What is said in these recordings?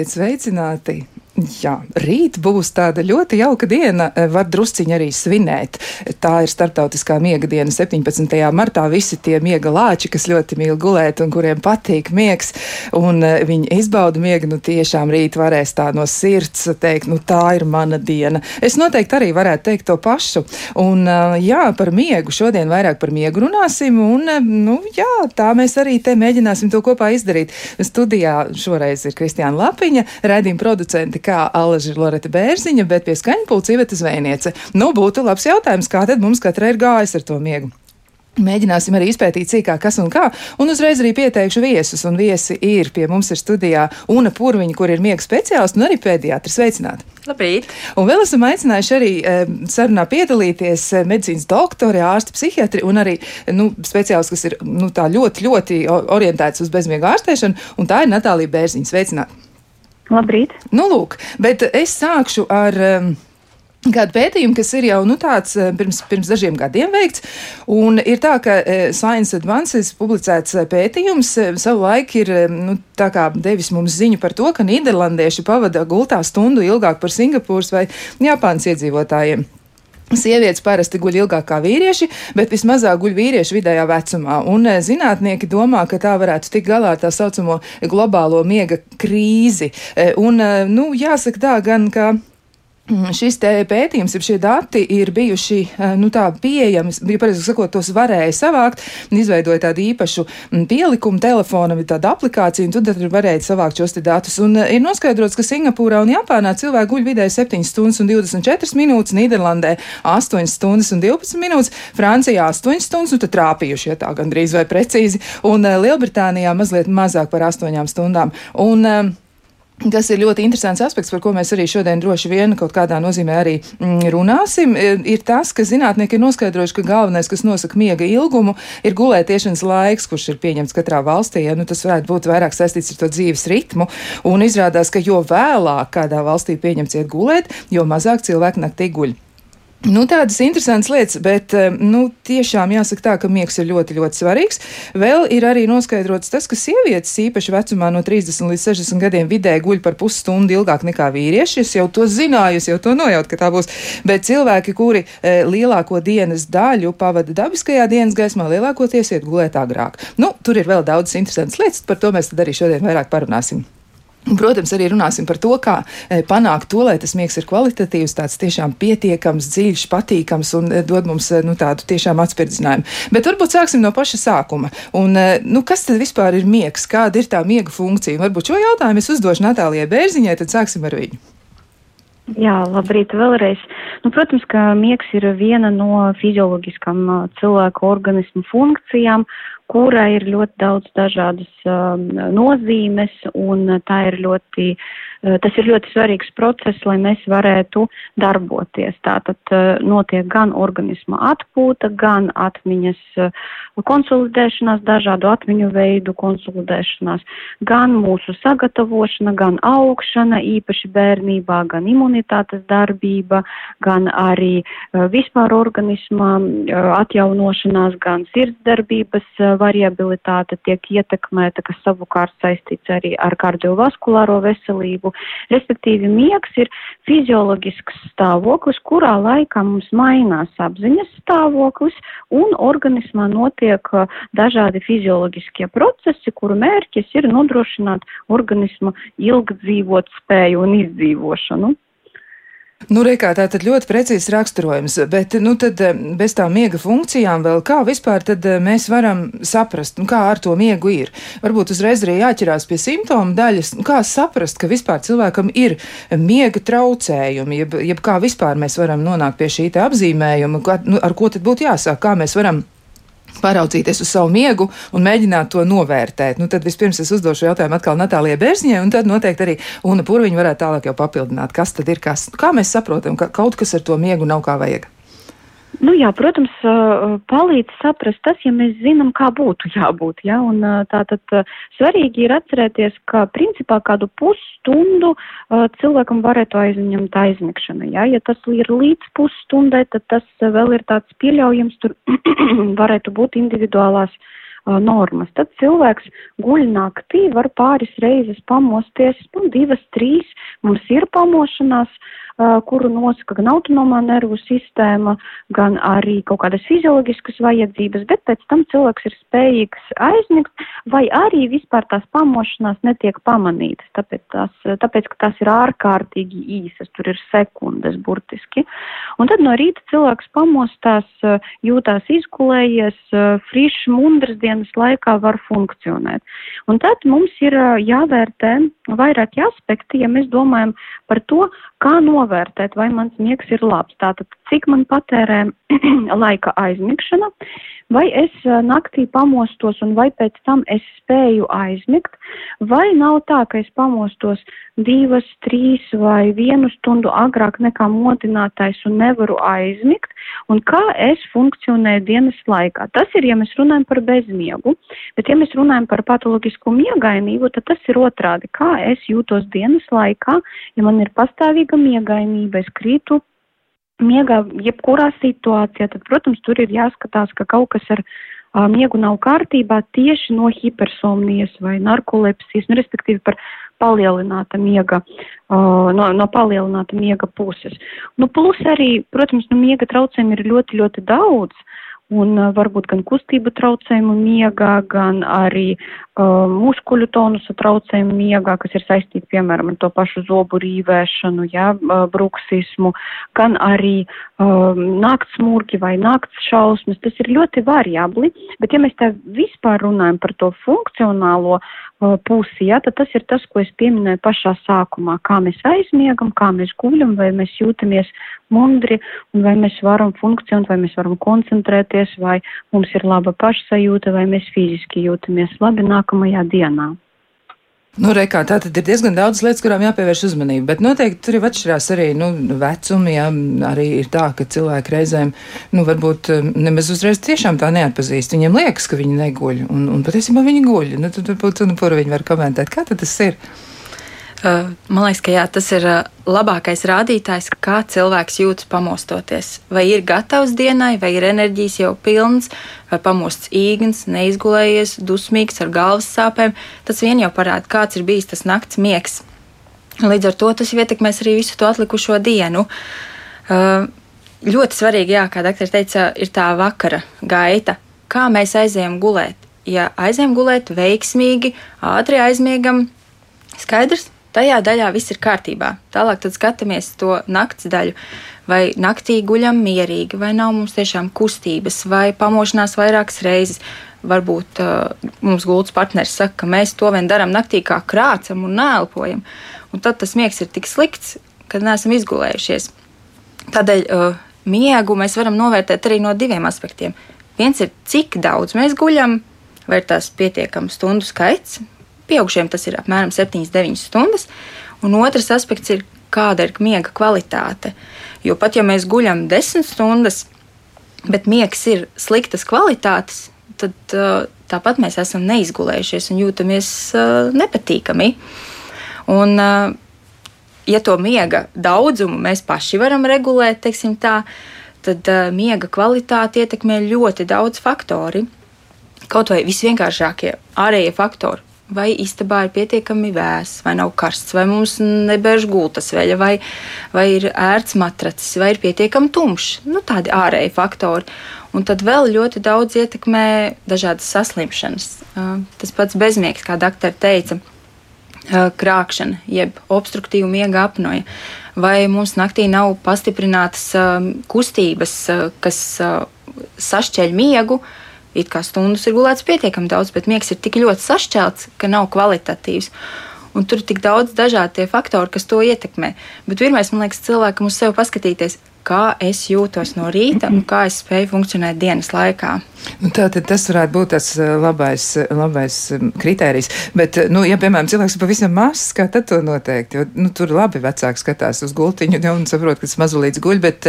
Esiet sveicināti! Jā, rīt būs tāda ļoti jauka diena. Eh, var drusciņi arī svinēt. Tā ir starptautiskā miega diena 17. martā. Visi tie miega lāči, kas ļoti mīl gulēt un kuriem patīk miegs, un eh, viņi izbauda miegu, nu tiešām rīt varēs tā no sirds teikt, nu tā ir mana diena. Es noteikti arī varētu teikt to pašu. Un eh, jā, par miegu šodien vairāk par miegu runāsim, un nu jā, tā mēs arī te mēģināsim to kopā izdarīt. Studijā šoreiz ir Kristiāna Lapiņa, redzījuma producenti kā Alaža Loreta Bērziņa, bet pie skaņpulca Iveta Zvejniece. Nu, būtu labs jautājums, kā tad mums katrai ir gājis ar to miegu. Mēģināsim arī izpētīt sīkāk, kas un kā, un uzreiz arī pieteikšu viesus. Un viesi ir pie mums ir studijā Una Purviņa, kur ir miega speciālists un arī pēdiatrs. Sveicināti! Labrīt! Un vēl esam aicinājuši arī e, sarunā piedalīties medicīnas doktori, ārsti, psihiatri un arī nu, speciālisti, kas ir nu, ļoti, ļoti orientēts uz bezmiega ārstēšanu, un tā ir Natālija Bērziņa. Sveicināti! Labrīt! Nu, lūk, bet es sākšu ar. Um, Kāda pētījuma, kas ir jau nu, tāds eh, pirms, pirms dažiem gadiem veikts, un ir tā, ka eh, Science Advances publicēts eh, pētījums savu laiku ir nu, devis mums ziņu par to, ka Nīderlandieši pavada gultā stundu ilgāk par Singapūras vai Japānas iedzīvotājiem. Sievietes parasti guļ ilgāk kā vīrieši, bet vismazāk guļ vīrieši vidējā vecumā. Un eh, zinātnieki domā, ka tā varētu tikt galā ar tā saucamo globālo miega krīzi. Eh, un, eh, nu, jāsaka tā gan, ka šis pētījums, šie dati ir bijuši eh, nu, pieejami, bija pareizi sakot, tos varēja savākt, izveidoja tādu īpašu mm, pielikumu telefonam, ir tāda aplikācija, un tad varēja savākt šos datus. Un eh, ir noskaidrots, ka Singapūrā un Japānā cilvēki guļ vidēji 7 stundas un 24 minūtes, Nīderlandē 8 stundas un 12 minūtes, Francijā 8 stundas, un tad trāpījuši, ja tā gandrīz vai precīzi, un eh, Lielbritānijā mazliet mazāk par 8 stundām. Un, kas ir ļoti interesants aspekts, par ko mēs arī šodien droši vien kaut kādā nozīmē arī mm, runāsim, ir tas, ka zinātnieki ir noskaidrojuši, ka galvenais, kas nosaka miega ilgumu, ir gulētiešanas laiks, kurš ir pieņemts katrā valstī. Ja, nu, tas varētu būt vairāk saistīts ar to dzīves ritmu, un izrādās, ka jo vēlāk kādā valstī pieņemts iet gulēt, jo mazāk cilvēku naktī guļ. Nu, tādas interesantas lietas, bet eh, nu, tiešām jāsaka tā, ka miegs ir ļoti, ļoti svarīgs. Vēl ir arī noskaidrots tas, ka sievietes īpaši vecumā no 30 līdz 60 gadiem vidē guļ par pusstundu ilgāk nekā vīrieši. Es jau to zināju, es jau to nojautu, ka tā būs. Bet cilvēki, kuri e, lielāko dienas daļu pavada dabiskajā dienas gaismā, lielākoties iet gulēt agrāk. Nu, tur ir vēl daudz interesantas lietas, par to mēs arī šodien vairāk parunāsim. Protams, arī runāsim par to, kā e, panākt to, lai tas miegs ir kvalitatīvs, tāds tiešām pietiekams, dziļš, patīkams un e, dod mums e, nu, tādu tiešām atspirdzinājumu. Bet varbūt sāksim no paša sākuma. Un, nu, kas tad vispār ir miegs? Kāda ir tā miega funkcija? Varbūt šo jautājumu es uzdošu Natālijai Bērziņai, tad sāksim ar viņu. Jā, labrīt vēlreiz. Nu, protams, ka miegs ir viena no fizioloģiskām cilvēku organismu funkcijām, kura ir ļoti daudz dažādas um, nozīmes, un tā ir ļoti, tas ir ļoti svarīgs process, lai mēs varētu darboties. Tātad uh, notiek gan organisma atpūta, gan atmiņas uh, konsolidēšanās, dažādu atmiņu veidu konsolidēšanās, gan mūsu sagatavošana, gan augšana, īpaši bērnībā, gan imunitātes darbība, gan arī vispār organisma uh, atjaunošanās, gan sirdsdarbības variabilitāte tiek ietekmēta, kas savukārt saistīts arī ar kardiovaskulāro veselību. Respektīvi, miegs ir fizioloģisks stāvoklis, kurā laikā mums mainās apziņas stāvoklis un organismā notiek dažādi fizioloģiskie procesi, kuru mērķis ir nodrošināt organismu ilgdzīvot spēju un izdzīvošanu. Nu, reikā tā tad ļoti precīzs raksturojums, bet, nu, tad eh, bez tām miega funkcijām vēl kā vispār tad eh, mēs varam saprast, nu, kā ar to miegu ir. Varbūt uzreiz arī jāķerās pie simptomu daļas, nu, kā saprast, ka vispār cilvēkam ir miega traucējumi, jeb, jeb kā vispār mēs varam nonākt pie šī te apzīmējuma, kā, nu, ar ko tad būtu jāsāk, kā mēs varam paraudzīties uz savu miegu un mēģināt to novērtēt. Nu, tad vispirms es uzdošu jautājumu atkal Natālijai Bērziņai, un tad noteikti arī Una Purviņa varētu tālāk jau papildināt, kas tad ir kas. Kā mēs saprotam, ka kaut kas ar to miegu nav kā vajag? Nu jā, protams, palīdz saprast tas, ja mēs zinām, kā būtu jābūt. Ja? Un, tātad svarīgi ir atcerēties, ka principā kādu pusstundu cilvēkam varētu aizņemt aizmigšana. Ja? ja tas ir līdz pusstundai, tad tas vēl ir tāds pieļaujams, tur varētu būt individuālās normas. Tad cilvēks guļ naktī, var pāris reizes pamosties, nu, divas, trīs, mums ir pamošanās, kuru nosaka gan autonomā nervu sistēma, gan arī kaut kādas fizioloģiskas vajadzības, bet pēc tam cilvēks ir spējīgs aizmigt, vai arī vispār tās pamošanās netiek pamanītas, tāpēc, tās, tāpēc ka tās ir ārkārtīgi īsas, tur ir sekundes burtiski. Un tad no rīta cilvēks pamostās, jūtās izgulējies, frišs, mundras dienas laikā var funkcionēt. Un tad mums ir jāvērtē vairāki aspekti, ja mēs domājam par to, kā novērtēt, vai mans miegs ir labs. Tātad, cik man patērē laika aizmigšana, vai es naktī pamostos un vai pēc tam es spēju aizmigt, vai nav tā, ka es pamostos divas, trīs vai vienu stundu agrāk nekā modinātais un nevaru aizmigt, un kā es funkcionēju dienas laikā. Tas ir, ja mēs runājam par bezmiegu, bet ja mēs runājam par patoloģisku miegainību, tad tas ir otrādi. Kā es jūtos dienas laikā, ja man ir pastāvīga miegainība, es krītu miegā jebkurā situācijā, tad, protams, tur ir jāskatās, ka kaut kas ar uh, miegu nav kārtībā tieši no hipersomnijas vai narkolepsijas, nu, respektīvi par palielināta miega, uh, no, no palielināta miega puses. Nu, plus arī, protams, nu, miega traucējumi ir ļoti, ļoti daudz. Un uh, varbūt gan kustību traucējumu miegā, gan arī uh, muskuļu tonusa traucējumu miegā, kas ir saistīti, piemēram, ar to pašu zobu rīvēšanu, jā, uh, bruksismu, gan arī uh, nakts murgi vai nakts šausmas. Tas ir ļoti variabli, bet ja mēs tā vispār runājam par to funkcionālo pusi, ja, tad tas ir tas, ko es pieminēju pašā sākumā, kā mēs aizmiegam, kā mēs guļam, vai mēs jūtamies mundri, un vai mēs varam funkcionēt, vai mēs varam koncentrēties, vai mums ir laba pašsajūta, vai mēs fiziski jūtamies labi nākamajā dienā. Nu, reikā, tā tad ir diezgan daudz lietas, kurām jāpievērš uzmanība, bet noteikti tur ir atšķirās arī, nu, vecumi, jā, arī ir tā, ka cilvēki reizēm, nu, varbūt um, nemaz uzreiz tiešām tā neatpazīst. Viņiem liekas, ka viņi neguļ, un, un patiesībā viņi guļ. Nu, tad varbūt, nu, viņi var komentēt, kā tas ir. Man liekas, ka jā, tas ir labākais rādītājs, kā cilvēks jūtas pamostoties. Vai ir gatavs dienai, vai ir enerģijas jau pilns, vai pamosts īgns, neizgulējies, dusmīgs ar galvas sāpēm. Tas vien jau parāda, kāds ir bijis tas nakts miegs. Līdz ar to tas ietekmēs arī visu to atlikušo dienu. Ļoti svarīgi, jā, kā doktor teica, ir tā vakara gaita, kā mēs aizējām gulēt. Ja aizējām gulēt veiksmīgi, ātri aizmiegam, skaidrs, Tajā daļā viss ir kārtībā. Tālāk skatāmies to nakts daļu. Vai naktī guļam mierīgi, vai nav mums tiešām kustības, vai pamošanās vairākas reizes. Varbūt uh, mums gultas partneris saka, ka mēs to vien darām naktī, kā krācam un nēlpojam. Un tad tas miegs ir tik slikts, ka neesam izgulējušies. Tādēļ uh, miegu mēs varam novērtēt arī no diviem aspektiem. Viens ir, cik daudz mēs guļam, vai ir tās pietiekams stundu skaits, Pieaugušiem tas ir apmēram 7-9 stundas. Un otrs aspekts ir, kāda ir miega kvalitāte. Jo pat ja mēs guļam 10 stundas, bet miegs ir sliktas kvalitātes, tad uh, tāpat mēs esam neizgulējušies un jūtamies uh, nepatīkami. Un, uh, ja to miega daudzumu mēs paši varam regulēt, tā, tad miega kvalitāti ietekmē ļoti daudz faktori. Kaut vai visvienkāršākie ārējie faktori vai istabā ir pietiekami vēss, vai nav karsts, vai mums nebēž gultas veļa, vai, vai ir ērts matracis, vai ir pietiekami tumšs. Nu, tādi ārēji faktori. Un tad vēl ļoti daudz ietekmē dažādas saslimšanas. Tas pats bezmiegs, kā doktori teica, krāpšana, jeb obstruktīva miega apnoja. Vai mums naktī nav pastiprinātas kustības, kas sašķeļ miegu, uh, it kā stundas ir gulēts pietiekami daudz, bet miegs ir tik ļoti sašķelts, ka nav kvalitatīvs. Un tur ir tik daudz dažādu faktoru, kas to ietekmē. Bet pirmais, man liekas, cilvēkam uz sevi paskatīties, kā es jūtos no rīta un kā es spēju funkcionēt dienas laikā. Nu, Tātad tas varētu būt tas eh, labais, eh, labais mm, kritērijs. Bet, eh, nu, ja, piemēram, cilvēks ir pavisam mazs, kā tad to noteikt? Jo, nu, tur labi vecāki skatās uz gultiņu un saprot, ka tas mazulīts guļ, bet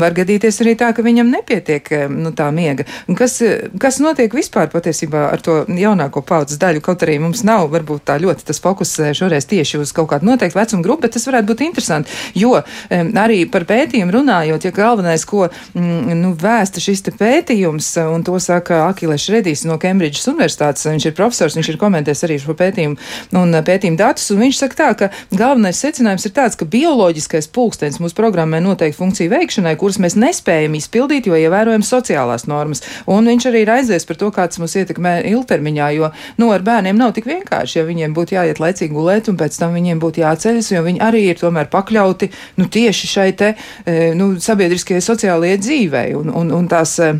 var gadīties arī tā, ka viņam nepietiek nu, tā miega. Un kas, kas notiek vispār patiesībā ar to jaunāko paudzes daļu? Kaut arī mums nav varbūt tā ļoti tas fokus šoreiz tieši uz kaut kādu noteiktu vecumu grupu, bet tas varētu būt interesanti, jo arī par pētījumu runā runājot, ja galvenais, ko mm, nu, vēsta šis pētījums, un to saka Akilēs Redīs no Kembridžas Universitātes, viņš ir profesors, viņš ir komentējis arī šo pētījumu un pētījumu datus, un viņš saka tā, ka galvenais secinājums ir tāds, ka bioloģiskais pulkstenis mūsu programmai noteikti funkciju veikšanai, kuras mēs nespējam izpildīt, jo ievērojam sociālās normas. Un viņš arī ir aizies par to, kā tas mūs ietekmē ilgtermiņā, jo, nu, ar bērniem nav tik vienkārši, ja viņiem būtu jāiet laicīgi gulēt, un pēc tam viņiem būtu jāceļas, jo viņi arī ir tomēr pakļauti, nu, tieši šai te, e, nu, sabiedriskajai sociālajai dzīvei, un, un, un tās e,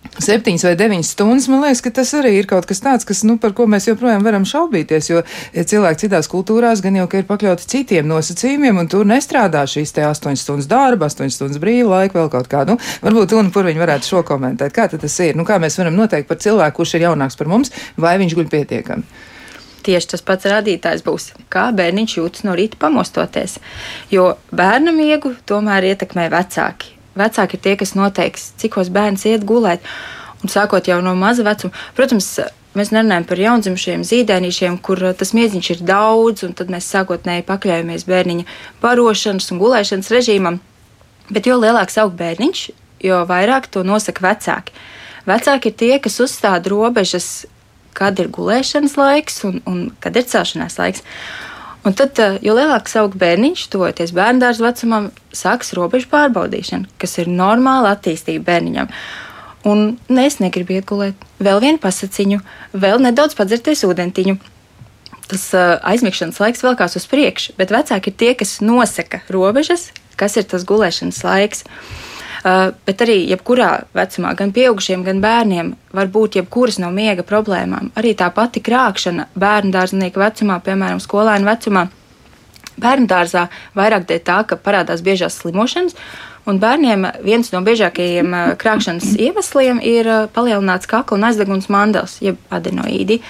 Septiņas vai deviņas stundas, man liekas, ka tas arī ir kaut kas tāds, kas, nu, par ko mēs joprojām varam šaubīties, jo ja cilvēki citās kultūrās gan jau ka ir pakļauti citiem nosacījumiem, un tur nestrādā šīs te astoņas stundas darba, astoņas stundas brīva laika, vēl kaut kā. Nu, varbūt un kur viņi varētu šo komentēt. Kā tas ir? Nu, kā mēs varam noteikt par cilvēku, kurš ir jaunāks par mums, vai viņš guļ pietiekami? Tieši tas pats rādītājs būs, kā bērniņš jūtas no rīta pamostoties. Jo bērnam iegu tomēr ietekmē vecāki vecāki ir tie, kas noteiks, cikos bērns iet gulēt. Un sākot jau no maza vecuma, protams, mēs nerunājam par jaundzimušiem zīdēnīšiem, kur uh, tas miedziņš ir daudz, un tad mēs sākotnēji pakļaujamies bērniņa barošanas un gulēšanas režīmam. Bet jo lielāks aug bērniņš, jo vairāk to nosaka vecāki. Vecāki ir tie, kas uzstāda robežas, kad ir gulēšanas laiks un, un kad ir celšanās laiks. Un tad, eh, jo lielāks aug bērniņš, tojoties bērngārdas vecumam, sāks robežu pārbaudīšana, kas ir normāla attīstība bērniņam. Un ne, es negribu iet gulēt, vēl vienu pasaciņu, vēl nedaudz padzerties ūdentiņu. Tas uh, aizmigšanas laiks velkās uz priekšu, bet vecāki ir tie, kas nosaka robežas, kas ir tas gulēšanas laiks. Uh, bet arī jebkurā vecumā, gan pieaugušiem, gan bērniem, var būt jebkuras no miega problēmām. Arī tā pati krāpšana bērnu dārznieka vecumā, piemēram, skolēnu vecumā. Bērnu dārzā vairāk dēļ tā, ka parādās biežās slimošanas, un bērniem viens no biežākajiem uh, krāpšanas iemesliem ir uh, palielināts kakla un aizdeguns mandels, jeb adenoīdi.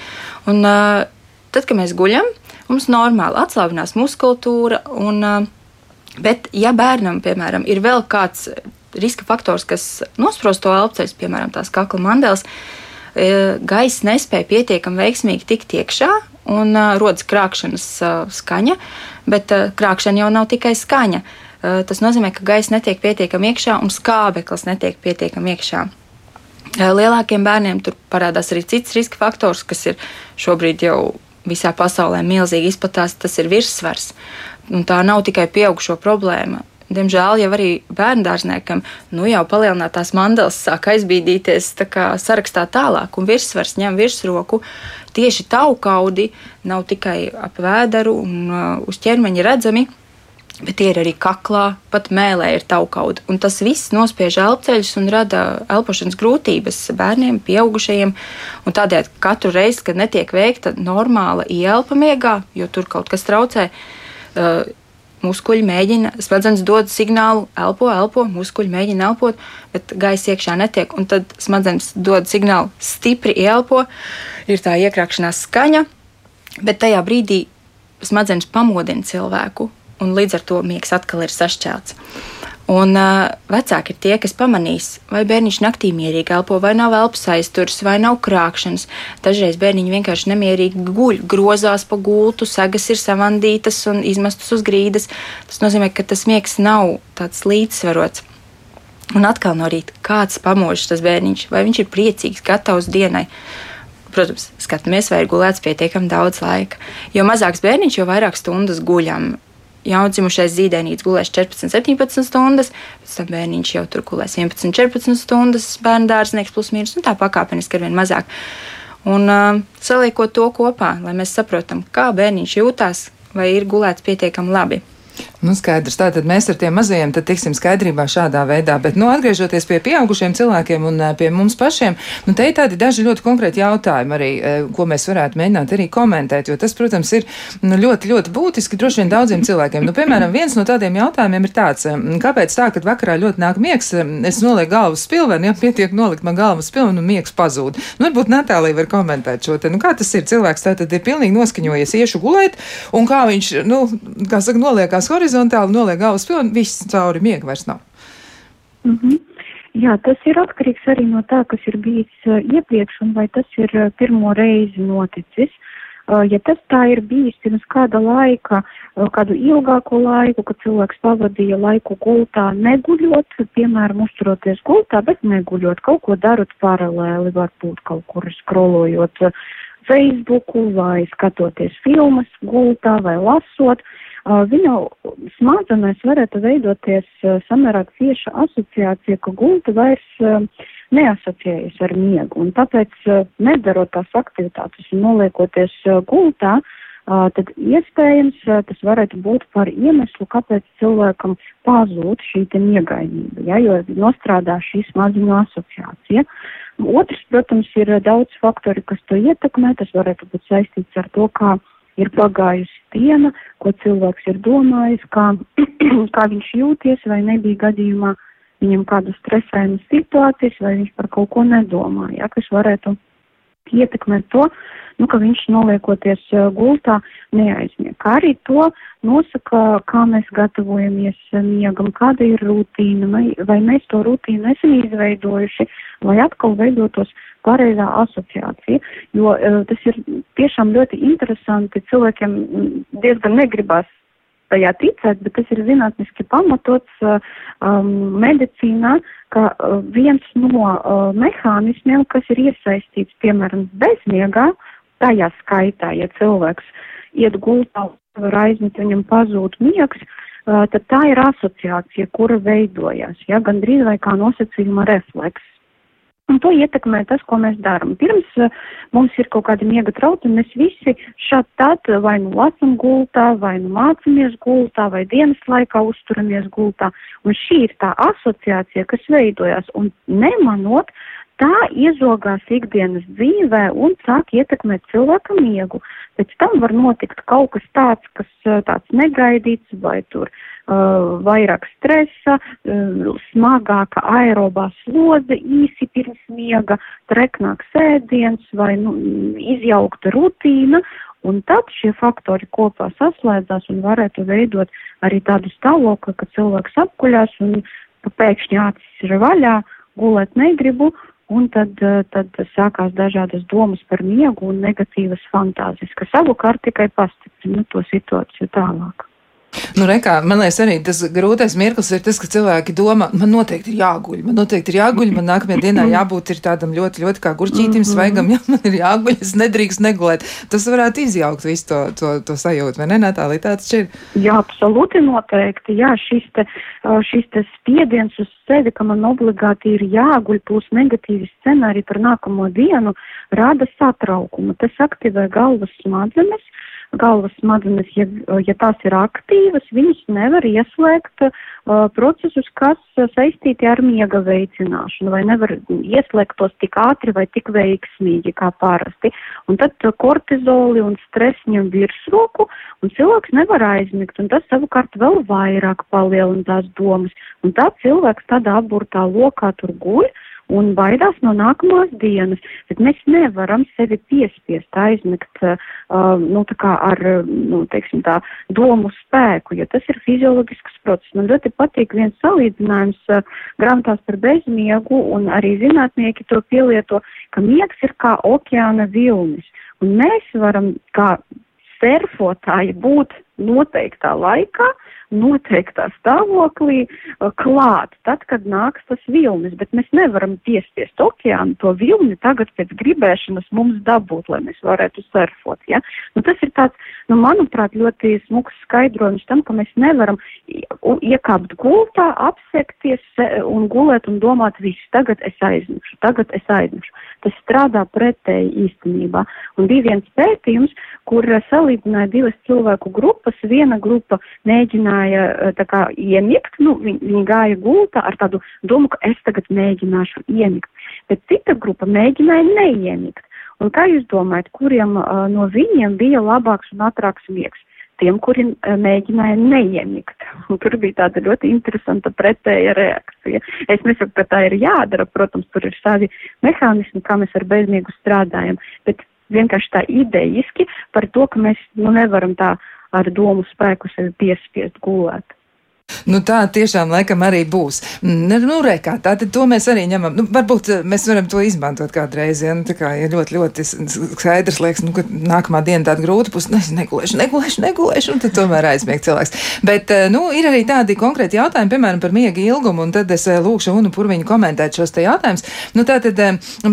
Un, tad, kad mēs guļam, mums normāli atslābinās muskultūra. Un, Bet, ja bērnam, piemēram, ir vēl kāds riska faktors, kas nosprosto elpoceļus, piemēram, tās kakla mandēlas, e, gaisa nespēja pietiekami veiksmīgi tikt iekšā un uh, rodas krāpšanas uh, skaņa, bet uh, krāpšana jau nav tikai skaņa. Uh, tas nozīmē, ka gaisa netiek pietiekami iekšā un skābeklis netiek pietiekami iekšā. Uh, lielākiem bērniem tur parādās arī cits riska faktors, kas ir šobrīd jau visā pasaulē milzīgi izplatās, tas ir virssvars. Un tā nav tikai pieaugušo problēma diemžēl jau arī bērndārzniekam nu, jau palielinātās mandelas sāk aizbīdīties sarakstā tālāk, un virsvars ņem virsroku. Tieši taukaudi nav tikai ap vēderu un uh, uz ķermeņa redzami. Bet tie ir arī kaklā, pat mēlē ir taukaudi. Un tas viss nospiež elpoceļus un rada elpošanas grūtības bērniem, pieaugušajiem. Un tādēļ katru reizi, kad netiek veikta normāla ielpa miegā, jo tur kaut kas traucē, uh, muskuļi mēģina, smadzenes dod signālu, elpo, elpo, muskuļi mēģina elpot, bet gaisa iekšā netiek. Un tad smadzenes dod signālu, stipri ielpo, ir tā iekrākšanās skaņa, bet tajā brīdī smadzenes pamodina cilvēku, un līdz ar to miegs atkal ir sašķelts. Un uh, vecāki ir tie, kas pamanīs, vai bērniņš naktī mierīgi elpo, vai nav elpas aizturs, vai nav krākšanas. Dažreiz bērniņi vienkārši nemierīgi guļ, grozās pa gultu, sagas ir savandītas un izmestas uz grīdas. Tas nozīmē, ka tas miegs nav tāds līdzsvarots. Un atkal no rīta kāds pamožs tas bērniņš, vai viņš ir priecīgs, gatavs dienai. Protams, skatāmies, vai ir gulēts pietiekami daudz laika. Jo mazāks bērniņš, jo vairāk stundas guļam jaundzimušais zīdainis gulēs 14, 17 stundas, pēc tam bērniņš jau tur gulēs 11, 14 stundas, bērnu dārznieks plus mīnus, un tā pakāpeniski ar vien mazāk. Un uh, saliekot to kopā, lai mēs saprotam, kā bērniņš jūtās, vai ir gulēts pietiekami labi. Nu, skaidrs. Tātad mēs ar tiem mazajiem tiksim skaidrībā šādā veidā. Bet, nu, atgriežoties pie pieaugušiem cilvēkiem un pie mums pašiem, nu, te ir tādi daži ļoti konkrēti jautājumi arī, ko mēs varētu mēģināt arī komentēt, jo tas, protams, ir nu, ļoti, ļoti būtiski droši vien daudziem cilvēkiem. Nu, piemēram, viens no tādiem jautājumiem ir tāds, kāpēc tā, kad vakarā ļoti nāk miegs, es nolieku galvas spilveni, ja pietiek nolikt man galvas spilveni un miegs pazūd. Nu, varbūt Natālija var komentēt šo te, nu, kā tas ir. Cilvēks tātad ir pilnīgi noskaņojies iešu gulēt, un kā viņš, nu, kā saka, noliekās horizontāli, noliek galvas pilni, viss cauri miega vairs nav. Mm -hmm. Jā, tas ir atkarīgs arī no tā, kas ir bijis uh, iepriekš un vai tas ir uh, pirmo reizi noticis. ja tas tā ir bijis pirms kāda laika, kādu ilgāku laiku, kad cilvēks pavadīja laiku gultā, neguļot, piemēram, uzturoties gultā, bet neguļot, kaut ko darot paralēli, varbūt kaut kur skrolojot Facebooku vai skatoties filmas gultā vai lasot, viņu smadzenēs varētu veidoties samērā cieša asociācija, ka gulta vairs neasociējas ar miegu. Un tāpēc, nedarot tās aktivitātes un noliekoties gultā, tad iespējams tas varētu būt par iemeslu, kāpēc cilvēkam pazūd šī miegainība, ja, jo nostrādā šī smadzeņu asociācija. Otrs, protams, ir daudz faktori, kas to ietekmē. Tas varētu būt saistīts ar to, kā ir pagājusi diena, ko cilvēks ir domājis, kā, kā viņš jūties, vai nebija gadījumā viņam kāda stresēna situācijas, vai viņš par kaut ko nedomāja, ja, kas varētu ietekmēt to, nu, ka viņš noliekoties gultā neaizmieg. Kā arī to nosaka, kā mēs gatavojamies miegam, kāda ir rutīna, vai, vai mēs to rutīnu esam izveidojuši, lai atkal veidotos pareizā asociācija, jo uh, tas ir tiešām ļoti interesanti. Cilvēkiem diezgan negribas tajā ticēt, bet tas ir zinātniski pamatots uh, um, medicīnā, ka uh, viens no uh, mehānismiem, kas ir iesaistīts, piemēram, bezmiegā, tajā skaitā, ja cilvēks iet gultā, var aizmigt, viņam pazūd miegs, uh, tad tā ir asociācija, kura veidojas, ja, gandrīz vai kā nosacījuma refleks. Un to ietekmē tas, ko mēs darām. Pirms uh, mums ir kaut kāda miega traucējuma, mēs visi šādi tad vai nu lasam gultā, vai nu mācamies gultā, vai dienas laikā uzturamies gultā. Un šī ir tā asociācija, kas veidojās. Un nemanot, tā iezogās ikdienas dzīvē un sāk ietekmēt cilvēka miegu. Pēc tam var notikt kaut kas tāds, kas uh, tāds negaidīts, vai tur vairāk stresa, smagāka aerobā slodze īsi pirms miega, treknāks ēdiens vai nu, izjaukta rutīna. Un tad šie faktori kopā saslēdzās un varētu veidot arī tādu stāvokli, ka cilvēks apkuļās un pēkšņi acis ir vaļā, gulēt negribu, un tad, tad sākās dažādas domas par miegu un negatīvas fantāzijas, kas savukārt tikai pastiprina to situāciju tālāk. Nu, rekā, man liekas, arī tas grūtais mirklis ir tas, ka cilvēki domā, man noteikti ir jāguļ, man noteikti ir jāguļ, man nākamajā dienā jābūt tādam ļoti, ļoti kā gurķītim svaigam, ja man ir jāguļ, es nedrīkst negulēt. Tas varētu izjaukt visu to, to, to sajūtu, vai ne, Natālija, tāds šķir? Jā, absolūti noteikti, jā, šis te, šis te spiediens uz sevi, ka man obligāti ir jāguļ, plus negatīvi scenāriji par nākamo dienu, rada satraukumu. Tas aktivē galvas smadzenes galvas smadzenes, ja, ja tās ir aktīvas, viņas nevar ieslēgt uh, procesus, kas saistīti ar miega veicināšanu, vai nevar ieslēgt tos tik ātri vai tik veiksmīgi kā parasti. Un tad uh, kortizoli un stress ņem virsroku, un cilvēks nevar aizmigt, un tas savukārt vēl vairāk palielina tās domas. Un tā cilvēks tādā aburtā lokā tur guļ, un baidās no nākamās dienas, bet mēs nevaram sevi piespiest aizmigt, uh, nu, tā kā ar, nu, teiksim tā, domu spēku, jo tas ir fiziologisks process. Man ļoti patīk viens salīdzinājums uh, grāmatās par bezmiegu, un arī zinātnieki to pielieto, ka miegs ir kā okeāna vilnis, un mēs varam kā surfotāji būt noteiktā laikā, noteiktā stāvoklī uh, klāt, tad, kad nāks tas vilnis, bet mēs nevaram piespiest okeānu to vilni tagad pēc gribēšanas mums dabūt, lai mēs varētu surfot, ja? Nu, tas ir tāds, nu, manuprāt, ļoti smuks skaidrojums tam, ka mēs nevaram iekāpt gultā, apsekties un gulēt un domāt, viss, tagad es aizmigšu, tagad es aizmigšu. Tas strādā pretēji īstenībā. Un bija viens pētījums, kur salīdzināja divas cilvēku grupas. Viena grupa mēģināja tā kā iemigt, nu, viņi, viņi gāja gultā ar tādu domu, ka es tagad mēģināšu iemigt. Bet cita grupa mēģināja neiemigt. Un kā jūs domājat, kuriem uh, no viņiem bija labāks un ātrāks miegs? tiem, kuri mēģināja neiemigt. Un tur bija tāda ļoti interesanta pretēja reakcija. Es nesaku, ka tā ir jādara, protams, tur ir savi mehānismi, kā mēs ar bezmiegu strādājam, bet vienkārši tā idejiski par to, ka mēs nu, nevaram tā ar domu spēku sevi piespiest gulēt. Nu, tā tiešām laikam arī būs. Nu, nu re, kā, tā tad to mēs arī ņemam. Nu, varbūt eh, mēs varam to izmantot kādreiz. Ja, nu, tā kā ir ļoti, ļoti skaidrs, liekas, nu, ka nākamā diena tāda grūta būs. Es negulēšu, negulēšu, negulēšu, un tad tomēr aizmieg cilvēks. Bet, eh, nu, ir arī tādi konkrēti jautājumi, piemēram, par miega ilgumu, un tad es eh, lūkšu Unu Purviņu komentēt šos te jautājumus. Nu, tā tad,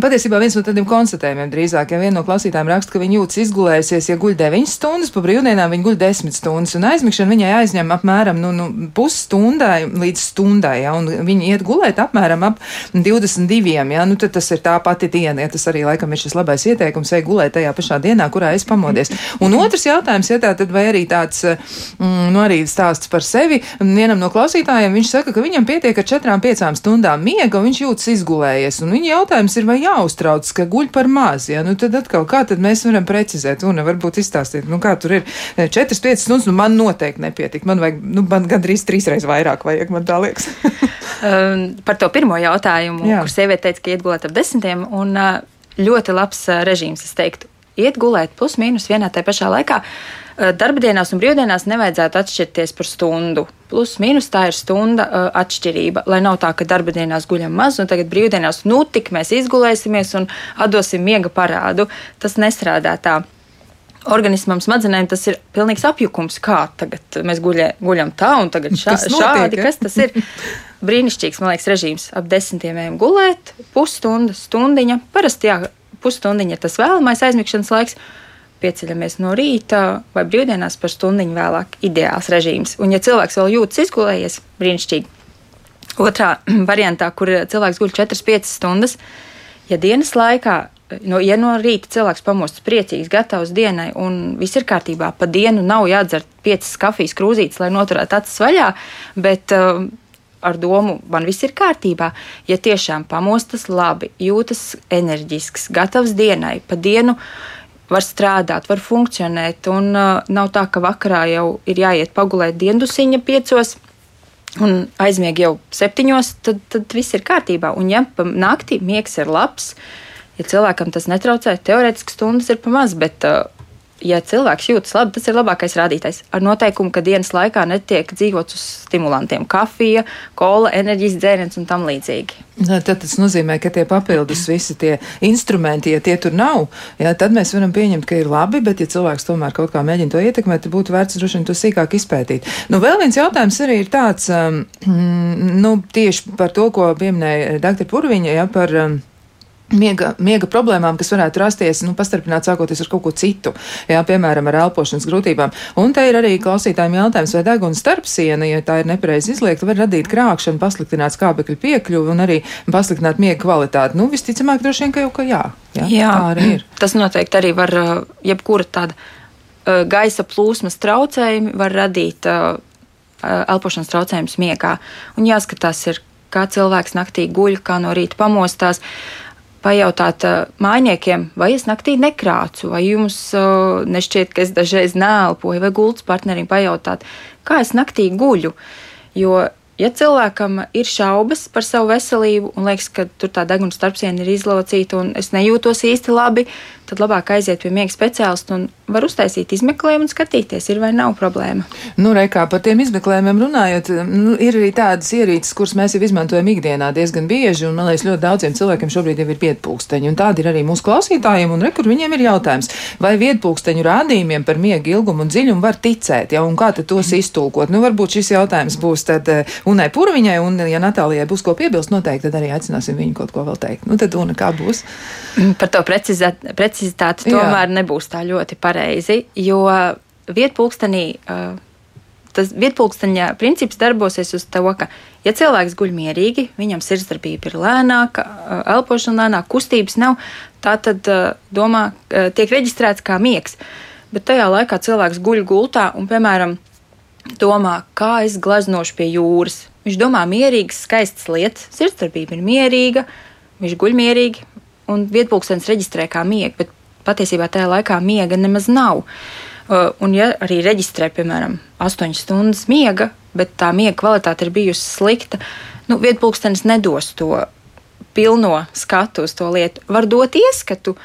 patiesībā viens no tādiem konstatējumiem drīzāk, ja viena no klausītājiem raksta, ka viņa jūtas izgulējusies, ja guļ 9 stundas, pa brīvdienām viņa guļ 10 stundas, un aizmigšana viņai aizņem apmēram, nu, nu pusstundai līdz stundai, ja, un viņi iet gulēt apmēram ap 22. Ja, nu, tad tas ir tā pati diena, ja tas arī laikam ir šis labais ieteikums, ej gulēt tajā pašā dienā, kurā es pamodies. Un otrs jautājums, ja tā tad vai arī tāds, mm, nu, arī stāsts par sevi, vienam no klausītājiem viņš saka, ka viņam pietiek ar 4-5 stundām miega, un viņš jūtas izgulējies, un viņa jautājums ir, vai jāuztrauc, ka guļ par maz, ja, nu, tad atkal, kā tad mēs varam precizēt, un varbūt izstāstīt, nu, kā tur ir. 4-5 stundas, nu, man noteikti nepietik, man vajag, nu, man gandrīz trīsreiz vairāk vajag, man tā liekas. um, par to pirmo jautājumu, Jā. kur sieviete teica, ka iet gulēt ap desmitiem, un uh, ļoti labs uh, režīms, es teiktu, iet gulēt plus mīnus vienā tajā pašā laikā. Uh, darba dienās un brīvdienās nevajadzētu atšķirties par stundu. Plus, mīnus tā ir stunda atšķirība. Lai nav tā, ka darba dienās guļam maz, un tagad brīvdienās nu tik mēs izgulēsimies un atdosim miega parādu. Tas nestrādā tā organismam, smadzenēm tas ir pilnīgs apjukums. Kā tagad mēs guļē, guļam tā un tagad šā, kas notiek, šādi, kas tas ir? Brīnišķīgs, man liekas, režīms. Ap desmitiem ejam gulēt, pusstunda, stundiņa. Parasti, jā, pusstundiņa ir tas vēlamais aizmigšanas laiks. Pieceļamies no rīta vai brīvdienās par stundiņu vēlāk. Ideāls režīms. Un, ja cilvēks vēl jūtas izgulējies, brīnišķīgi. Otrā variantā, kur cilvēks guļ 4-5 stundas, ja dienas laikā no, ja no rīta cilvēks pamostas priecīgs, gatavs dienai un viss ir kārtībā, pa dienu nav jādzer piecas kafijas krūzītes, lai noturētu acis vaļā, bet uh, ar domu, man viss ir kārtībā. Ja tiešām pamostas labi, jūtas enerģisks, gatavs dienai, pa dienu var strādāt, var funkcionēt, un uh, nav tā, ka vakarā jau ir jāiet pagulēt diendusiņa piecos. Un aizmieg jau septiņos, tad, tad viss ir kārtībā. Un, ja naktī miegs ir labs, uh, ja cilvēkam tas netraucē, teorētiski stundas ir pamaz, bet uh, ja cilvēks jūtas labi, tas ir labākais rādītājs. Ar noteikumu, ka dienas laikā netiek dzīvots uz stimulantiem - kafija, kola, enerģijas dzēriens un tam līdzīgi. Tad tas nozīmē, ka tie papildus visi tie instrumenti, ja tie tur nav, jā, tad mēs varam pieņemt, ka ir labi, bet ja cilvēks tomēr kaut kā mēģina to ietekmēt, tad būtu vērts droši vien to sīkāk izpētīt. Nu, vēl viens jautājums arī ir tāds, um, nu, tieši par to, ko pieminēja dr. Purviņa, jā, par. Um, Miega, miega problēmām, kas varētu rasties, nu, pastarpināt sākoties ar kaut ko citu, jā, piemēram, ar elpošanas grūtībām. Un te ir arī klausītājiem jautājums, vai deguna starpsiena, ja tā ir nepareizi izliekta, var radīt krākšanu, pasliktināt skābekļu piekļuvi un arī pasliktināt miega kvalitāti. Nu, visticamāk, droši vien, ka jau ka jā. Jā, jā tā arī ir. Tas noteikti arī var, uh, jebkura tāda uh, gaisa plūsmas traucējumi var radīt uh, elpošanas traucējumus miegā. Un jāskatās, ir, kā cilvēks naktī guļ, kā no rīta pamostās. Uh, pajautāt uh, mājniekiem, vai es naktī nekrācu, vai jums uh, nešķiet, ka es dažreiz nēlpoju, vai gultas partnerim pajautāt, kā es naktī guļu. Jo Ja cilvēkam ir šaubas par savu veselību un liekas, ka tur tā deguna starpsiena ir izlocīta un es nejūtos īsti labi, tad labāk aiziet pie miega speciālista un var uztaisīt izmeklējumu un skatīties, ir vai nav problēma. Nu, Reikā, par tiem izmeklējumiem runājot, nu, ir arī tādas ierīces, kuras mēs jau izmantojam ikdienā diezgan bieži, un man liekas, ļoti daudziem cilvēkiem šobrīd jau ir vietpulksteņi, un tādi ir arī mūsu klausītājiem, un rekur viņiem ir jautājums, vai vietpulksteņu rādījumiem par miega ilgumu un dziļumu var ticēt, ja, un kā tad tos iztulkot? Nu, varbūt šis jautājums būs tad Unai Purviņai, un, ja Natālijai būs ko piebilst, noteikti tad arī aicināsim viņu kaut ko vēl teikt. Nu, tad, Una, kā būs? Par to precizēt, precizitāti tomēr Jā. nebūs tā ļoti pareizi, jo vietpulkstenī. Uh, tas vietpulksteņa princips darbosies uz to, ka, ja cilvēks guļ mierīgi, viņam sirdsdarbība ir lēnāka, elpošana lēnāka, kustības nav, tā tad domā, tiek reģistrēts kā miegs. Bet tajā laikā cilvēks guļ gultā un, piemēram, domā, kā es gleznošu pie jūras. Viņš domā mierīgas, skaistas lietas, sirdsdarbība ir mierīga, viņš guļ mierīgi, un vietpulkstenis reģistrē kā miega, bet patiesībā tajā laikā miega nemaz nav. Uh, un, ja arī reģistrē, piemēram, 8 stundas miega, bet tā miega kvalitāte ir bijusi slikta, nu, vietpulkstenis nedos to pilno skatu uz to lietu. Var dot ieskatu,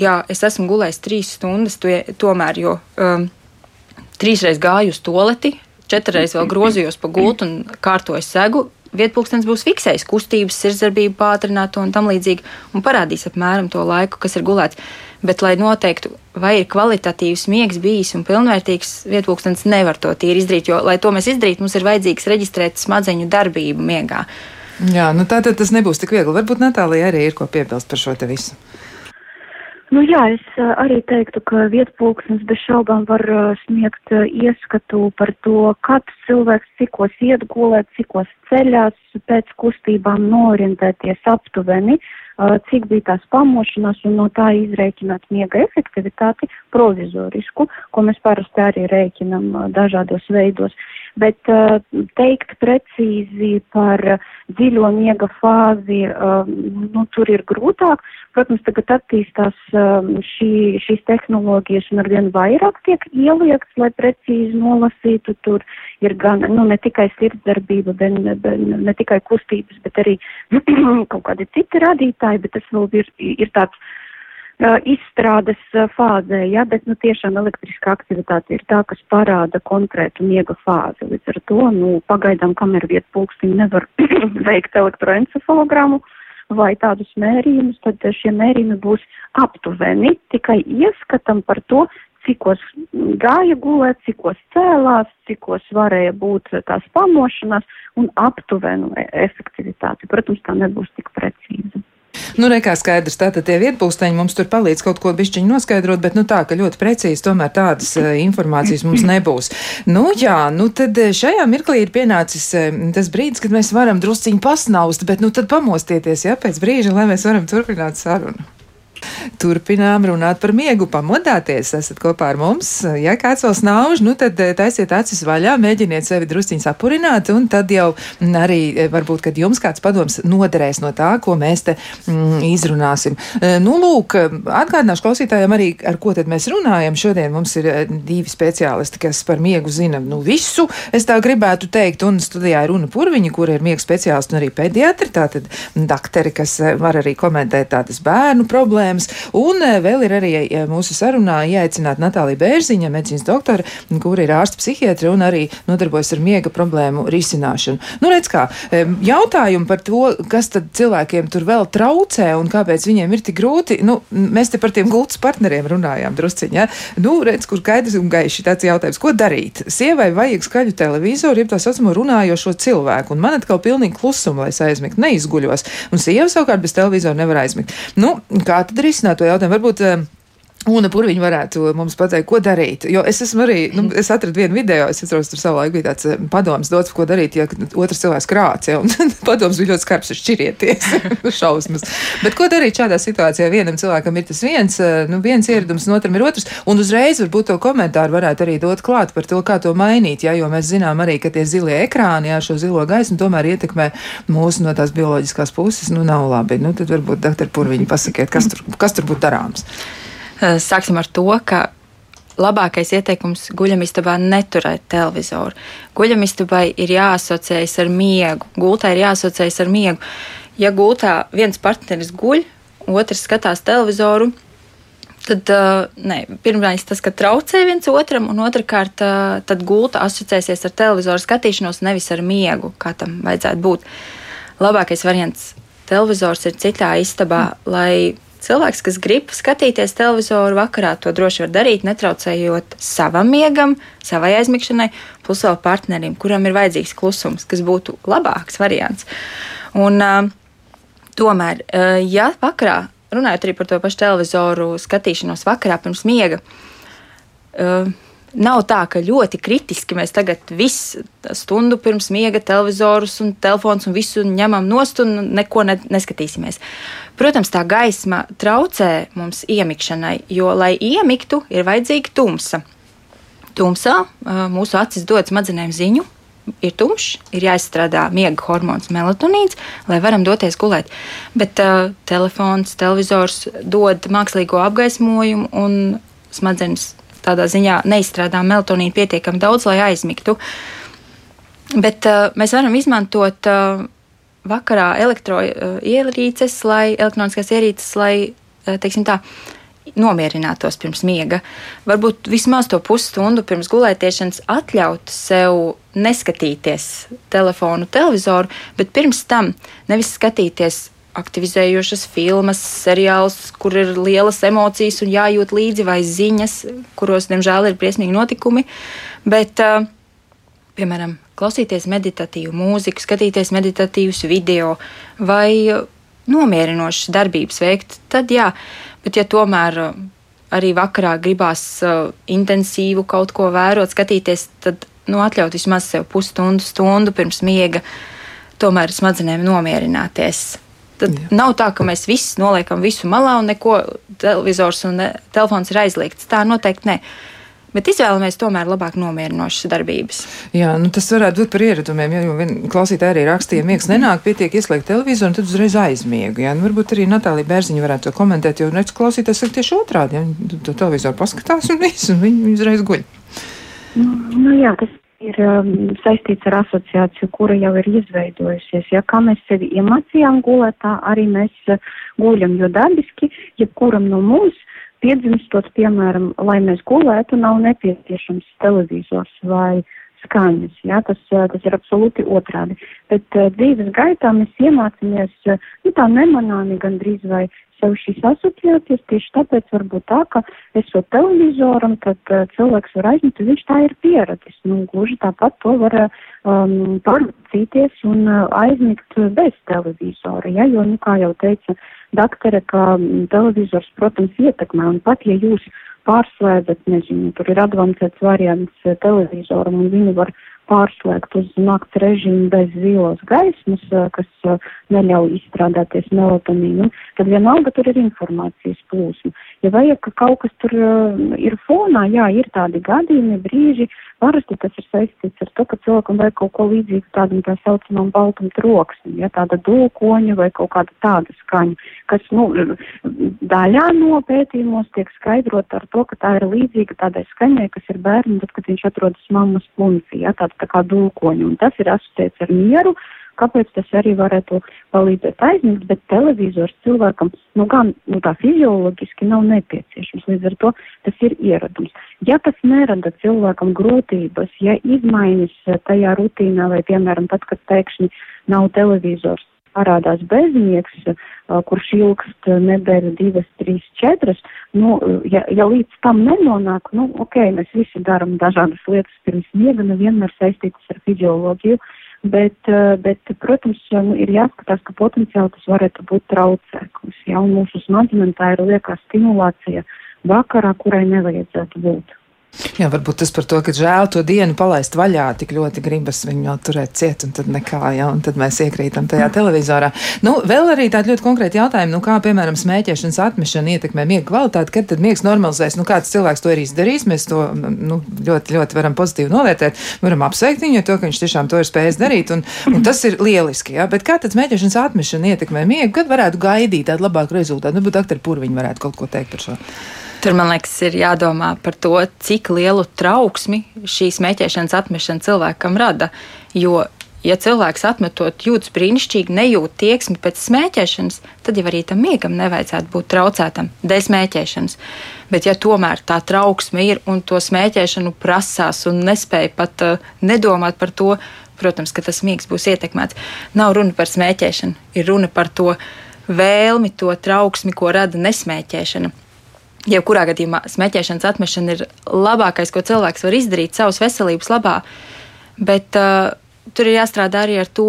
jā, es esmu gulējis 3 stundas, to, tomēr, jo um, trīsreiz gāju uz toleti, četras vēl grozījos pa gultu un kārtoju segu, vietpūkstens būs fiksējis kustības, sirdsdarbību pātrināto un tam līdzīgi, un parādīs apmēram to laiku, kas ir gulēts. Bet, lai noteiktu, vai ir kvalitatīvs miegs bijis un pilnvērtīgs, vietpūkstens nevar to tīri izdarīt, jo, lai to mēs izdarītu, mums ir vajadzīgs reģistrēt smadzeņu darbību miegā. Jā, nu tā tad tas nebūs tik viegli. Varbūt Natālija arī ir ko piebilst par šo te visu. Nu jā, es arī teiktu, ka vietpulksnes bez šaubām var sniegt ieskatu par to, kāds cilvēks cikos iet gulēt, cikos ceļās, pēc kustībām norientēties aptuveni, cik bija tās pamošanās un no tā izrēķināt miega efektivitāti provizorisku, ko mēs parasti arī rēķinam dažādos veidos. Bet teikt precīzi par dziļo miega fāzi, nu, tur ir grūtāk. Protams, tagad attīstās šī, šīs tehnoloģijas un arvien vairāk tiek ieliekts, lai precīzi nolasītu. Tur ir gan, nu, ne tikai sirdsdarbība, bet, bet ne tikai kustības, bet arī kaut kādi citi radītāji, bet tas vēl ir, ir tāds izstrādes fāzē, ja, bet, nu, tiešām elektriskā aktivitāte ir tā, kas parāda konkrētu miega fāzi. Līdz ar to, nu, pagaidām, kamēr vieta pulkstiņi nevar veikt elektroencefalogramu, vai tādus mērījumus, tad šie mērījumi būs aptuveni tikai ieskatam par to, cikos gāja gulēt, cikos cēlās, cikos varēja būt tās pamošanās un aptuvenu e, efektivitāti. Protams, tā nebūs tik precīza. Nu, nekā skaidrs, tātad tie vietpūsteņi mums tur palīdz kaut ko bišķiņu noskaidrot, bet nu tā, ka ļoti precīzi tomēr tādas uh, informācijas mums nebūs. Nu jā, nu tad e, šajā mirklī ir pienācis uh, tas brīdis, kad mēs varam drusciņi pasnaust, bet nu tad pamostieties, jā, pēc brīža, lai mēs varam turpināt sarunu. Turpinām runāt par miegu, pamodāties. Esat kopā ar mums. Ja kāds vēl snauž, nu tad eh, taisiet acis vaļā, mēģiniet sevi drusciņi sapurināt, un tad jau arī eh, varbūt, kad jums kāds padoms noderēs no tā, ko mēs te mm, izrunāsim. Eh, nu, lūk, atgādināšu klausītājiem arī, ar ko tad mēs runājam. Šodien mums ir divi speciālisti, kas par miegu zina nu, visu, es tā gribētu teikt, un studijā ir Runa Purviņa, kur ir miega speciālisti un arī pediatri, tātad dakteri, kas var arī komentēt tādas bērnu problēmas. Un eh, vēl ir arī eh, mūsu sarunā ieaicināta Natālija Bērziņa, medicīnas doktora, kur ir ārsta psihiatri un arī nodarbojas ar miega problēmu risināšanu. Nu, redz kā, jautājumi par to, kas tad cilvēkiem tur vēl traucē un kāpēc viņiem ir tik grūti, nu, mēs te par tiem gultas partneriem runājām drusciņā. Ja? Nu, redz, kur skaidrs un gaiši tāds jautājums, ko darīt? Sievai vajag skaļu televizoru, jeb tā saucamo runājošo cilvēku, un man atkal pilnīgi klusuma, lai es aizmigtu, neizguļos. Un sieva savukārt bez televizora nevar aizmigt. Nu, kā tad risināt to jautājumu? Varbūt eh, Un kur viņi varētu mums pateikt, ko darīt? Jo es esmu arī, nu, es atradu vienu video, es atceros, tur savulaik bija tāds eh, padoms dots, ko darīt, ja otrs cilvēks krāts, ja, un padoms bija ļoti skarbs, šķirieties, šausmas. Bet ko darīt šādā situācijā? Vienam cilvēkam ir tas viens, eh, nu, viens ieradums, un otram ir otrs, un uzreiz varbūt to komentāru varētu arī dot klāt par to, kā to mainīt, ja, jo mēs zinām arī, ka tie zilie ekrāni, jā, šo zilo gaismu tomēr ietekmē mūsu no tās bioloģiskās puses, nu, nav labi. Nu, tad varbūt, doktor Purviņi, pasakiet, kas tur, kas tur būtu darāms. Eh, sāksim ar to, ka labākais ieteikums guļamistabā neturēt televizoru. Guļamistabai ir jāasociējas ar miegu, gultā ir jāasociējas ar miegu. Ja gultā viens partneris guļ, otrs skatās televizoru, tad uh, ne, pirmais tas, ka traucē viens otram, un otrkārt, uh, tad gulta asociēsies ar televizoru skatīšanos, nevis ar miegu, kā tam vajadzētu būt. Labākais variants televizors ir citā istabā, mm. lai Cilvēks, kas grib skatīties televizoru vakarā, to droši var darīt, netraucējot savam miegam, savai aizmigšanai, plus vēl partnerim, kuram ir vajadzīgs klusums, kas būtu labāks variants. Un, tomēr, ja vakarā, runājot arī par to pašu televizoru skatīšanos vakarā pirms miega, Nav tā, ka ļoti kritiski mēs tagad visu stundu pirms miega televizorus un telefons un visu ņemam nost un neko ne, neskatīsimies. Protams, tā gaisma traucē mums iemikšanai, jo, lai iemiktu, ir vajadzīga tumsa. Tumsā mūsu acis dod smadzenēm ziņu, ir tumšs, ir jāizstrādā miega hormons melatonīns, lai varam doties gulēt. Bet uh, telefons, televizors dod mākslīgo apgaismojumu un smadzenes tādā ziņā neizstrādā melatonīnu pietiekami daudz, lai aizmigtu. Bet uh, mēs varam izmantot uh, vakarā elektroierīces, uh, lai elektroniskās ierīces, lai uh, teiksim tā, nomierinātos pirms miega. Varbūt vismaz to pusstundu pirms gulētiešanas atļaut sev neskatīties telefonu, televizoru, bet pirms tam nevis skatīties aktivizējošas filmas, seriāls, kur ir lielas emocijas un jājūt līdzi, vai ziņas, kuros, diemžēl, ir briesmīgi notikumi. Bet, uh, piemēram, klausīties meditatīvu mūziku, skatīties meditatīvus video vai nomierinošas darbības veikt, tad jā, bet ja tomēr uh, arī vakarā gribās intensīvu kaut ko vērot, skatīties, tad nu, atļaut vismaz sev pusstundu, stundu pirms miega, tomēr smadzenēm nomierināties. Tad Jā. nav tā, ka mēs visi noliekam visu malā un neko televizors un telefons ir aizliegts. Tā noteikti ne. Bet izvēlamies tomēr labāk nomierinošas darbības. Jā, nu tas varētu būt par ieradumiem. Ja, jo klausītāji arī rakstīja, miegs nenāk, pietiek ieslēgt televizoru un tad uzreiz aizmiegu. Jā, nu, varbūt arī Natālija Bērziņa varētu to komentēt, jo redz, klausītājs saka tieši otrādi. Ja, to televizoru paskatās un viss, un viņi uzreiz guļ. Nu, nu jā, tas ir um, saistīts ar asociāciju, kura jau ir izveidojusies. Ja kā mēs sevi iemācījām gulēt, tā arī mēs uh, guļam, jo dabiski, jebkuram no mums piedzimstot, piemēram, lai mēs gulētu, nav nepieciešams televizors vai skaņas. Ja? Tas, uh, tas ir absolūti otrādi. Bet uh, dzīves gaitā mēs iemācāmies, uh, nu tā nemanāmi gandrīz vai sev šīs asociācijas, tieši tāpēc varbūt tā, ka esot televizoram, tad uh, cilvēks var aizņemt, un viņš tā ir pieradis. Nu, gluži tāpat to var um, pārcīties un uh, aizmigt bez televizora, ja, jo, nu, kā jau teica daktere, ka um, televizors, protams, ietekmē, un pat, ja jūs pārslēdzat, nezinu, tur ir advancēts variants televizoram, un viņu var pārslēgt uz nakts režīmu bez zilos gaismas, kas neļauj izstrādāties melatonīnu, tad vienalga tur ir informācijas plūsma. Ja vajag, ka kaut kas tur ir fonā, jā, ir tādi gadījumi, brīži, parasti tas ir saistīts ar to, ka cilvēkam vajag kaut ko līdzīgu tādam tā saucamam baltam troksnim, ja tāda dulkoņa vai kaut kāda tāda skaņa, kas, nu, daļā no pētījumos tiek skaidrot ar to, ka tā ir līdzīga tādai skaņai, kas ir bērnam, tad, kad viņš atrodas mammas plunksī, ja, tāds tā kā dulkoņi, un tas ir asociēts ar mieru, kāpēc tas arī varētu palīdzēt aizmigt, bet televizors cilvēkam, nu gan, nu tā fizioloģiski nav nepieciešams, līdz ar to tas ir ieradums. Ja tas nerada cilvēkam grūtības, ja izmaiņas tajā rutīnā vai, piemēram, tad, kad pēkšņi nav televizors, parādās bezmiegs, kurš ilgst nedēļu, divas, trīs, četras, nu, ja, ja līdz tam nenonāk, nu, ok, mēs visi darām dažādas lietas pirms miega, nevienmēr saistītas ar fizioloģiju, bet, bet protams, nu, ir jāskatās, ka potenciāli tas varētu būt traucēklis, ja, un mūsu smadzenēm tā ir liekā stimulācija vakarā, kurai nevajadzētu būt. Jā, varbūt tas par to, ka žēl to dienu palaist vaļā, tik ļoti gribas viņu vēl turēt ciet, un tad nekā, jā, un tad mēs iekrītam tajā televizorā. Nu, vēl arī tādi ļoti konkrēti jautājumi, nu, kā, piemēram, smēķēšanas atmešana ietekmē miega kvalitāti, kad tad miegs normalizēs, nu, kāds cilvēks to ir izdarījis, mēs to, nu, ļoti, ļoti varam pozitīvi novērtēt, varam apsveikt viņu, to, ka viņš tiešām to ir spējis darīt, un, un tas ir lieliski, jā, bet kā tad smēķēšanas atmešana ietekmē miegu, kad varētu gaidīt tādu labāku rezultātu? Nu, bet doktori Purviņi varētu kaut ko teikt par šo. Tur man liekas, ir jādomā par to, cik lielu trauksmi šī smēķēšanas atmešana cilvēkam rada. Jo, ja cilvēks atmetot jūtas brīnišķīgi, nejūt tieksmi pēc smēķēšanas, tad jau arī tam miegam nevajadzētu būt traucētam dēļ smēķēšanas. Bet, ja tomēr tā trauksme ir un to smēķēšanu prasās un nespēja pat uh, nedomāt par to, protams, ka tas miegs būs ietekmēts. Nav runa par smēķēšanu, ir runa par to vēlmi, to trauksmi, ko rada nesmēķēšana. Jebkurā gadījumā smēķēšanas atmešana ir labākais, ko cilvēks var izdarīt savas veselības labā. Bet uh, tur ir jāstrādā arī ar to,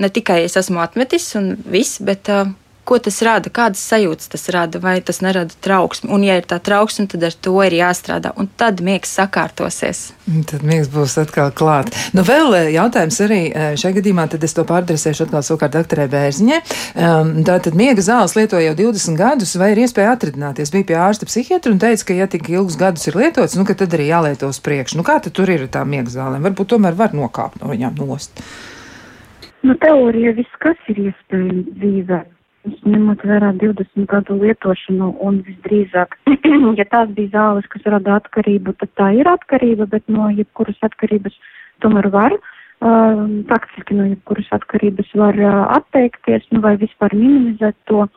ne tikai es esmu atmetis un viss, bet uh, ko tas rada, kādas sajūtas tas rada, vai tas nerada trauksmi. Un, ja ir tā trauksme, tad ar to ir jāstrādā, un tad miegs sakārtosies. Tad miegs būs atkal klāt. Nu, vēl eh, jautājums arī eh, šajā gadījumā, tad es to pārdresēšu atkal savukārt doktorai Bērziņai. Um, Tātad miega zāles lieto jau 20 gadus, vai ir iespēja atradināties? Bija pie ārsta psihiatra un teica, ka, ja tik ilgus gadus ir lietots, nu, tad arī jālieto uz priekšu. Nu, kā tad tur ir tā miega zālēm? Varbūt tomēr var nokāpt no viņām nost. Nu, teorija viss, kas ir iespējams dzīvē ņemot vērā 20 gadu lietošanu un visdrīzāk, ja tās bija zāles, kas rada atkarību, tad tā ir atkarība, bet no jebkuras atkarības tomēr var, uh, praktiski no jebkuras atkarības var uh, atteikties, nu vai vispār minimizēt to.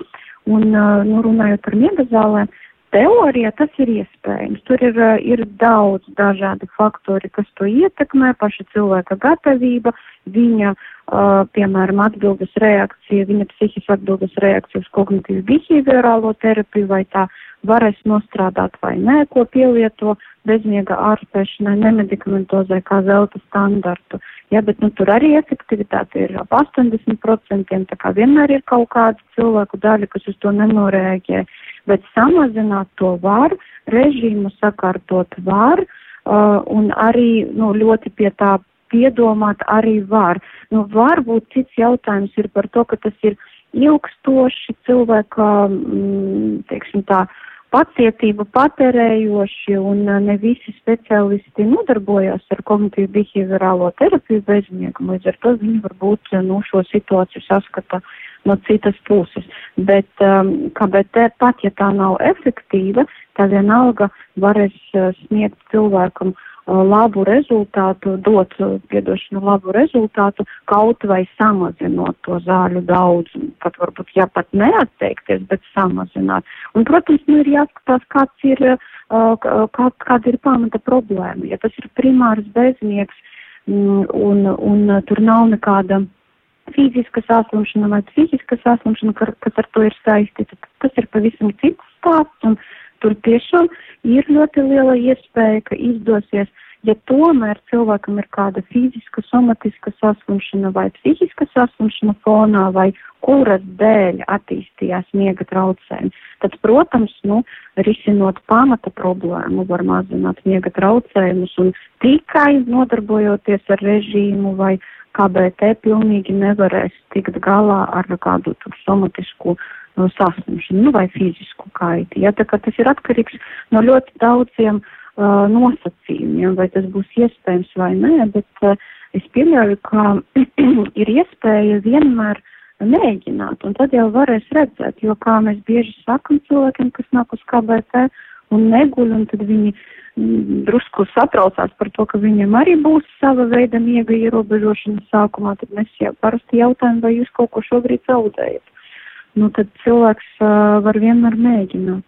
Un, uh, nu, runājot par miega zālēm, teorijā tas ir iespējams. Tur ir, ir daudz dažādi faktori, kas to ietekmē, paša cilvēka gatavība, viņa, uh, piemēram, atbildes reakcija, viņa psihiskā atbildes reakcija uz kognitīvu behaviorālo terapiju, vai tā varēs nostrādāt vai nē, ko pielieto bezmiega ārstēšanai, nemedikamentozē kā zelta standartu. Ja, bet nu, tur arī efektivitāte ir ap 80%, tā kā vienmēr ir kaut kāda cilvēku daļa, kas uz to nenorēģē. Uh, bet samazināt to var, režīmu sakārtot var, uh, un arī nu, ļoti pie tā piedomāt arī var. Nu, varbūt cits jautājums ir par to, ka tas ir ilgstoši cilvēka, mm, teiksim tā, pacietību patērējoši un ne visi speciālisti nodarbojas ar kognitīvu behaviorālo terapiju bezmiegu. Līdz ar to viņi varbūt nu, šo situāciju saskata no citas puses. Bet um, KBT pat, ja tā nav efektīva, tā vienalga varēs sniegt cilvēkam uh, labu rezultātu, dot, uh, piedošanu, labu rezultātu, kaut vai samazinot to zāļu daudzumu. Pat varbūt, ja pat neatteikties, bet samazināt. Un, protams, nu ir jāskatās, kāds ir, uh, kā, kāda ir pamata problēma. Ja tas ir primārs bezmiegs mm, un, un tur nav nekāda fiziska saslimšana vai psihiska saslimšana, kas ar to ir saistīta, tas ir pavisam cits stāsts, un tur tiešām ir ļoti liela iespēja, ka izdosies, ja tomēr cilvēkam ir kāda fiziska, somatiska saslimšana vai psihiska saslimšana fonā, vai kuras dēļ attīstījās miega traucējumi, tad, protams, nu, risinot pamata problēmu, var mazināt miega traucējumus un tikai nodarbojoties ar režīmu vai KBT pilnīgi nevarēs tikt galā ar kādu tur somatisku uh, saslimšanu nu, vai fizisku kaiti. Ja, tas ir atkarīgs no ļoti daudziem uh, nosacījumiem, vai tas būs iespējams vai nē, bet uh, es pieļauju, ka ir iespēja vienmēr mēģināt, un tad jau varēs redzēt, jo kā mēs bieži sakam cilvēkiem, kas nāk uz KBT un neguļ, un tad viņi uh, drusku satraucās par to, ka viņam arī būs sava veida miega ierobežošana sākumā, tad mēs jau parasti jautājam, vai jūs kaut ko šobrīd zaudējat. Nu, tad cilvēks uh, var vienmēr mēģināt.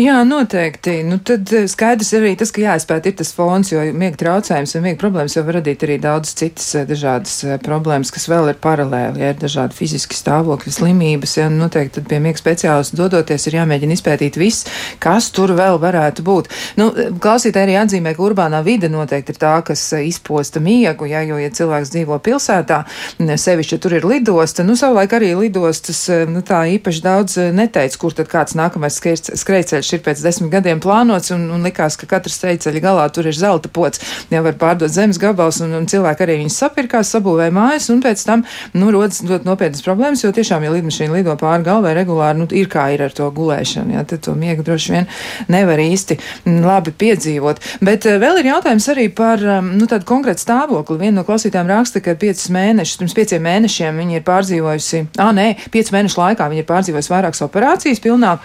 Jā, noteikti. Nu, tad eh, skaidrs arī tas, ka jāizpēt ir tas fons, jo miega traucējums un miega problēmas jau var radīt arī daudz citas eh, dažādas eh, problēmas, kas vēl ir paralēli. Ja ir dažādi fiziski stāvokļi, slimības, ja noteikti tad pie miega speciālistu dodoties ir jāmēģina izpētīt viss, kas tur vēl varētu būt. Nu, klausītāji arī atzīmē, ka urbānā vide noteikti ir tā, kas izposta miegu, ja, jo, ja cilvēks dzīvo pilsētā, sevišķi tur ir lidosta, nu, savulaik arī lidostas, nu, tā īpaši daudz neteica, kur tad kāds nākamais skrejceļš ceļš ir pēc desmit gadiem plānots, un, un likās, ka katrs ceļa galā tur ir zelta pots. Jā, var pārdot zemes gabals, un, un cilvēki arī viņus sapirkās, sabūvēja mājas, un pēc tam, nu, rodas ļoti nopietnas problēmas, jo tiešām, ja lidmašīna lido pāri galvai regulāri, nu, ir kā ir ar to gulēšanu, jā, tad to miegu droši vien nevar īsti labi piedzīvot. Bet uh, vēl ir jautājums arī par, um, nu, tādu konkrētu stāvokli. Viena no klausītājiem raksta, ka piecus mēnešus, pirms pieciem mēnešiem viņi ir pārdzīvojusi, ah, nē, piecu mēnešu laikā viņi ir pārdzīvojusi vairākas operācijas pilnā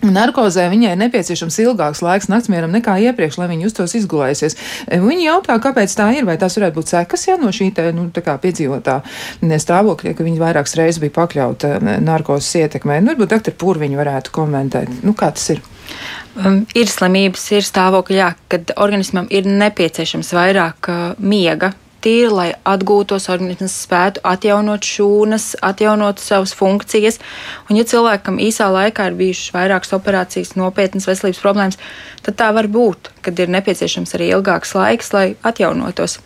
Narkozē viņai nepieciešams ilgāks laiks naktsmieram nekā iepriekš, lai viņa justos izgulējusies. Viņi jautā, kāpēc tā ir, vai tās varētu būt sekas, ja no šī te, nu, tā kā piedzīvotā stāvokļa, ka viņa vairākas reizes bija pakļauta narkozes ietekmē. Nu, varbūt doktori Pūrviņu varētu komentēt. Nu, kā tas ir? Um, ir slimības, ir stāvokļi, jā, kad organismam ir nepieciešams vairāk uh, miega, tīri, lai atgūtos, organisms spētu atjaunot šūnas, atjaunot savas funkcijas. Un, ja cilvēkam īsā laikā ir bijušas vairākas operācijas, nopietnas veselības problēmas, tad tā var būt, kad ir nepieciešams arī ilgāks laiks, lai atjaunotos.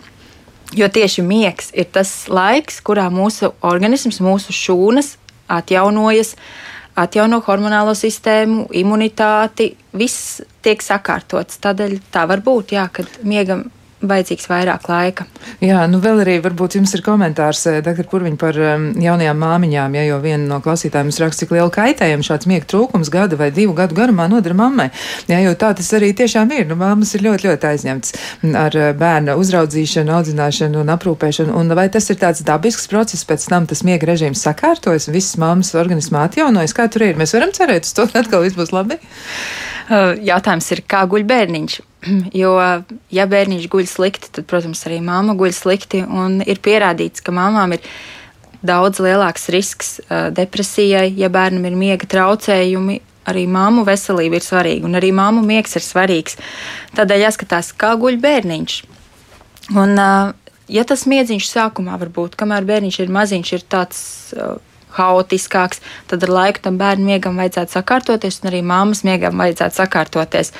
Jo tieši miegs ir tas laiks, kurā mūsu organisms, mūsu šūnas atjaunojas, atjauno hormonālo sistēmu, imunitāti, viss tiek sakārtots. Tādēļ tā var būt, jā, kad miegam vajadzīgs vairāk laika. Jā, nu vēl arī varbūt jums ir komentārs, eh, doktor Purviņ, par um, jaunajām māmiņām, ja jau viena no klausītājiem raksta, cik liela kaitējuma šāds miega trūkums gada vai divu gadu garumā nodara mammai. Jā, jo tā tas arī tiešām ir. Nu, mammas ir ļoti, ļoti aizņemts ar eh, bērna uzraudzīšanu, audzināšanu un aprūpēšanu. Un vai tas ir tāds dabisks process, pēc tam tas miega režīms sakārtojas, visas mammas organismā atjaunojas? Kā tur ir? Mēs varam cerēt uz to, ka atkal viss būs labi? Jautājums ir, kā guļ bērniņš? Jo, ja bērniņš guļ slikti, tad, protams, arī mamma guļ slikti. Ir pierādīts, ka mamām ir daudz lielāks risks uh, depresijai, ja bērnam ir miega traucējumi. arī māmu veselība ir svarīga, un arī māmu miegs ir svarīgs. Tādēļ jāskatās, kā guļ bērniņš. Un, ja tas miedziņš sākumā varbūt, kamēr bērniņš ir maziņš, ir tāds haotiskāks, tad ar laiku tam bērnu miegam vajadzētu sakārtoties, un arī māmas miegam vajadzētu sakārtoties.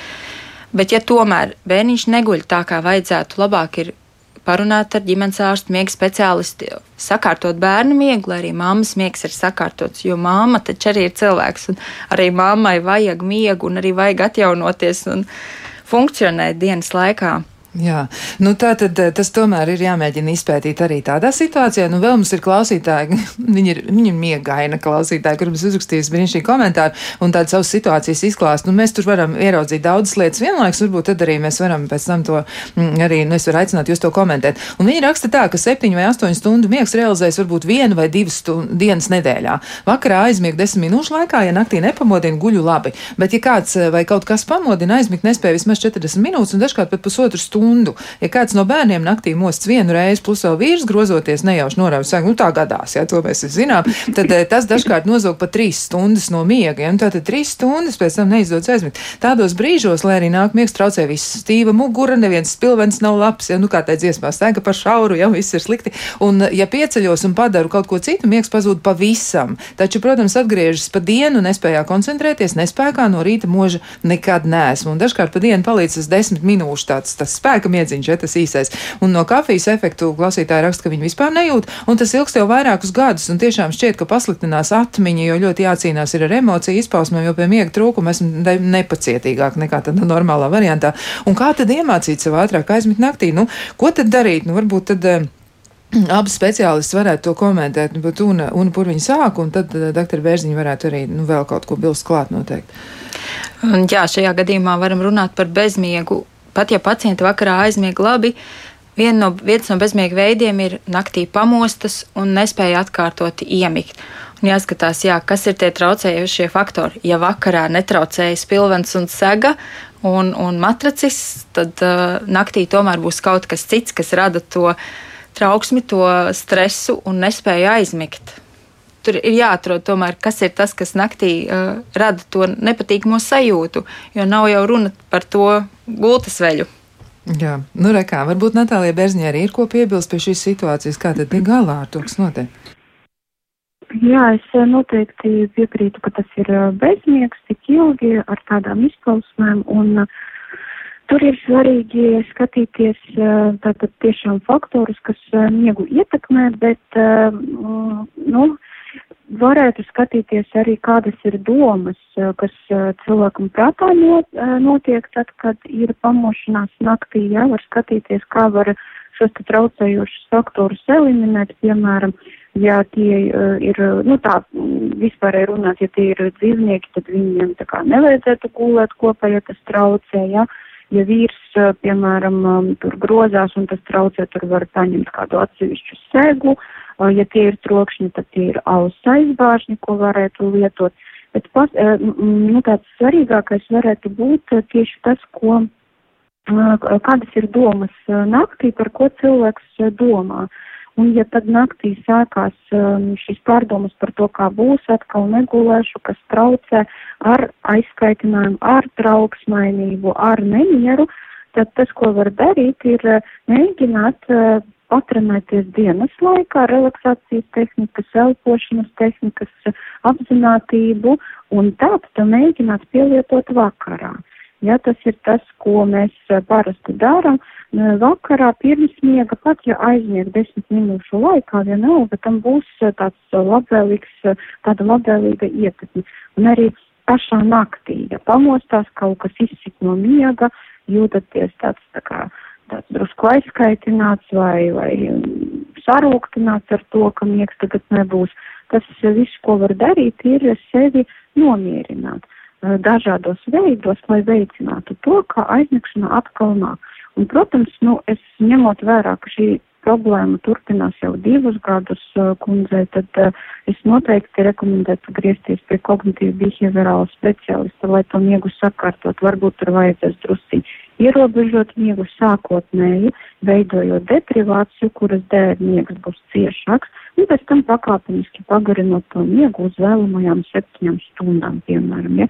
Bet, ja tomēr bērniņš neguļ tā, kā vajadzētu, labāk ir parunāt ar ģimenes ārstu, miega speciālistu, sakārtot bērnu miegu, lai arī mammas miegs ir sakārtots. Jo māma taču arī ir cilvēks, un arī mammai vajag miegu, un arī vajag atjaunoties un funkcionēt dienas laikā. Jā, nu tā tad eh, tas tomēr ir jāmēģina izpētīt arī tādā situācijā. Nu, vēl mums ir klausītāji, viņi ir, viņi ir miegaina klausītāji, kuriem uzrakstījis brīnišķīgi komentāri un tādas savas situācijas izklāst. Nu, mēs tur varam ieraudzīt daudzas lietas vienlaikus, varbūt tad arī mēs varam pēc tam to mm, arī, nu, es varu aicināt jūs to komentēt. Un viņi raksta tā, ka septiņu vai astoņu stundu miegs realizēs varbūt vienu vai divas dienas nedēļā. Vakarā aizmiegu desmit minūšu laikā, ja naktī nepamodina, guļu labi. Bet, ja kāds eh, vai kaut kas pamodina, aizmigt nespēja vismaz 40 minūtes un dažkārt pat pusotru stundu stundu. Ja kāds no bērniem naktī mosts vienu reizi, plus vēl vīrs grozoties nejauši norauj, saka, nu tā gadās, ja to mēs zinām, tad eh, tas dažkārt nozog pat trīs stundas no miega. Ja? Nu, tātad trīs stundas pēc tam neizdodas aizmigt. Tādos brīžos, lai arī nāk miegs traucē viss stīva mugura, neviens spilvens nav labs, ja nu kā tā dziesmā stēga par šauru, ja viss ir slikti. Un ja pieceļos un padaru kaut ko citu, miegs pazūd pavisam. Taču, protams, atgriežas pa dienu, nespējā koncentrēties, nespējā no rīta mūža nekad nesmu. Un dažkārt pa dienu palīdz tas desmit minūšu tāds spēks spēka miedziņš, ja tas īsais. Un no kafijas efektu klausītāji raksta, ka viņi vispār nejūt, un tas ilgst jau vairākus gadus, un tiešām šķiet, ka pasliktinās atmiņa, jo ļoti jācīnās ar emociju izpausmēm, jo pie miega trūkuma esmu nepacietīgāk nekā tādā normālā variantā. Un kā tad iemācīt sev ātrāk aizmigt naktī? Nu, ko tad darīt? Nu, varbūt tad. Uh, Abas speciālisti varētu to komentēt, nu, bet un, un kur viņi sāk, un tad uh, doktora Bērziņa varētu arī nu, vēl kaut ko bilst klāt noteikti. Un, jā, šajā gadījumā varam runāt par bezmiegu Pat ja pacienti vakarā aizmieg labi, viena no, viens no bezmiega veidiem ir naktī pamostas un nespēja atkārtot iemigt. Un jāskatās, jā, kas ir tie traucējošie faktori. Ja vakarā netraucēja spilvens un sega un, un matracis, tad uh, naktī tomēr būs kaut kas cits, kas rada to trauksmi, to stresu un nespēju aizmigt tur ir jāatrod tomēr, kas ir tas, kas naktī uh, rada to nepatīkamo sajūtu, jo nav jau runa par to gultas veļu. Jā, nu rekā, varbūt Natālija Berzņē arī ir ko piebilst pie šīs situācijas, kā tad ir galā ar to, kas notiek? Jā, es eh, noteikti piekrītu, ka tas ir eh, bezmiegs tik ilgi ar tādām izpausmēm, un uh, tur ir svarīgi skatīties tātad tiešām faktorus, kas miegu ietekmē, bet, nu, varētu skatīties arī, kādas ir domas, eh, kas eh, cilvēkam prātā eh, notiek tad, kad ir pamošanās naktī. Jā, var skatīties, kā var šos traucējošus faktorus eliminēt, piemēram, ja tie ir, nu tā, vispārēji runāt, ja tie ir dzīvnieki, tad viņiem tā kā nevajadzētu gulēt kopā, ja tas traucē, jā. Ja vīrs, piemēram, tur grozās un tas traucē, tur var paņemt kādu atsevišķu segu, uh, Ja tie ir trokšņi, tad tie ir auss aizbāžņi, ko varētu lietot. Bet pas, nu, tāds svarīgākais varētu būt tieši tas, ko, kādas ir domas naktī, par ko cilvēks domā. Un ja tad naktī sākās šīs pārdomas par to, kā būs, atkal negulēšu, kas traucē ar aizskaitinājumu, ar trauksmainību, ar nemieru, tad tas, ko var darīt, ir mēģināt patrenēties dienas laikā, relaksācijas tehnikas, elpošanas tehnikas, apzinātību un tādu mēģināt pielietot vakarā. Ja tas ir tas, ko mēs parasti darām, vakarā pirms miega, pat ja aizmieg desmit minūšu laikā, vienalga tam būs tāds labvēlīgs, tāda labvēlīga ietekme. Un arī pašā naktī, ja pamostās kaut kas izsit no miega, jūtaties tāds tā kā tāds drusku aizskaitināts vai, vai sarūktināts ar to, ka miegs tagad nebūs. Tas viss, ko var darīt, ir sevi nomierināt dažādos veidos, lai veicinātu to, ka aizmigšana atkal nāk. Un, protams, nu, es ņemot vērā, ka šī problēma turpinās jau divus gadus kundzei, tad es noteikti rekomendētu griezties pie kognitīva behaviorāla speciālista, lai to miegu sakārtot. Varbūt tur vajadzēs drusciņi ierobežot miegu sākotnēji, veidojot deprivāciju, kuras dēļ miegs būs ciešāks, un pēc tam pakāpeniski pagarinot to miegu uz vēlamajām septiņām stundām, piemēram. Ja?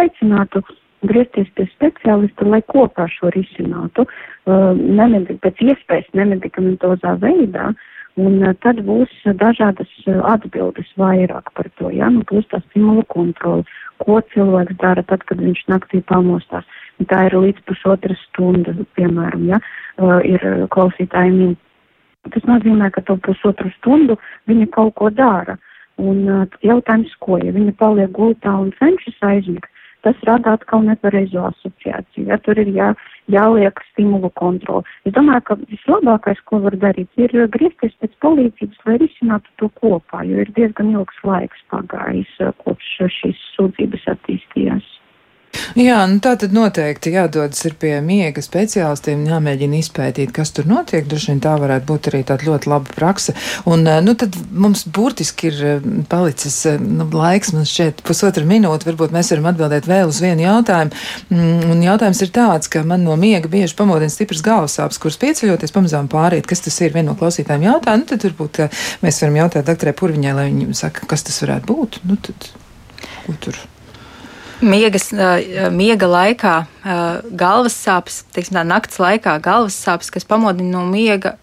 aicinātu griezties pie speciālista, lai kopā šo risinātu, nemedik, pēc iespējas nemedikamentozā veidā, un tad būs dažādas atbildes vairāk par to, ja, nu, būs tā stimula kontrola, ko cilvēks dara tad, kad viņš naktī pamostās. Tā ir līdz pusotra stunda, piemēram, ja, ir klausītāji min. Tas nozīmē, ka to pusotru stundu viņa kaut ko dara. Un jautājums, ko, ja viņa paliek gultā un cenšas aizmigt, tas rada atkal nepareizo asociāciju. Ja, tur ir jā, jāliek stimulu kontroli. Es domāju, ka vislabākais, ko var darīt, ir griezties pēc palīdzības, lai risinātu to kopā, jo ir diezgan ilgs laiks pagājis, kopš šīs sūdzības attīstījās. Jā, nu tā tad noteikti jādodas ir pie miega speciālistiem, jāmēģina izpētīt, kas tur notiek. Droši vien tā varētu būt arī tāda ļoti laba praksa. Un, eh, nu, tad mums burtiski ir eh, palicis eh, nu, laiks, mums šeit pusotra minūte, varbūt mēs varam atbildēt vēl uz vienu jautājumu. Mm, un jautājums ir tāds, ka man no miega bieži pamodina stipras galvasāpes, kuras pieceļoties pamazām pāriet. Kas tas ir? Viena no klausītājiem jautā, nu tad varbūt mēs varam jautāt doktorai Purviņai, lai viņi saka, kas tas varētu būt. Nu, tad, ko tur? Miegas, miega laikā galvas sāpes, teiksim, tā naktas laikā galvas sāpes, kas pamodina no miega,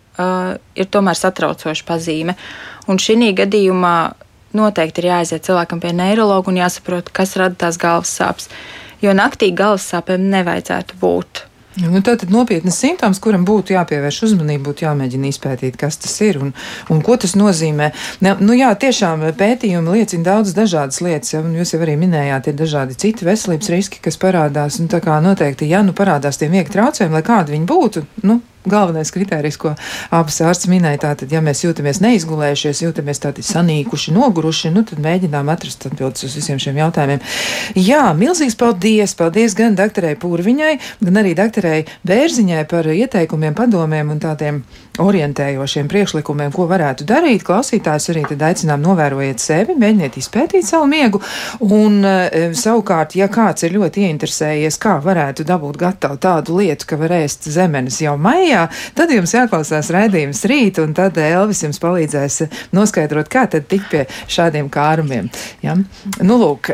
ir tomēr satraucoša pazīme. Un šī gadījumā noteikti ir jāaiziet cilvēkam pie neiroloģa un jāsaprot, kas rada tās galvas sāpes. Jo naktī galvas sāpēm nevajadzētu būt. Nu, tā ir nopietnas simptoms, kuram būtu jāpievērš uzmanība, būtu jāmēģina izpētīt, kas tas ir un, un ko tas nozīmē. Ne, nu, jā, tiešām pētījumi liecina daudz dažādas lietas, ja, un jūs jau arī minējāt, ir dažādi citi veselības riski, kas parādās. Un, tā kā noteikti, ja nu parādās tie miega traucējumi, lai kādi viņi būtu, nu, galvenais kriterijs, ko abas ārsts minēja, tātad, ja mēs jūtamies neizgulējušies, jūtamies tādi sanīkuši, noguruši, nu, tad mēģinām atrast atbildes uz visiem šiem jautājumiem. Jā, milzīgs paldies! Paldies gan doktorai Pūrviņai, gan arī doktorai Bērziņai par ieteikumiem, padomiem un tādiem orientējošiem priekšlikumiem, ko varētu darīt. Klausītājs arī tad aicinām novērojiet sevi, mēģiniet izpētīt savu miegu, un e, savukārt, ja kāds ir ļoti ieinteresējies, kā varētu dabūt gatavu tādu lietu, ka var ēst zemenes jau maijā, tad jums jāklausās raidījums rīt, un tad Elvis jums palīdzēs noskaidrot, kā tad tikt pie šādiem kārumiem. Ja? Nu, lūk,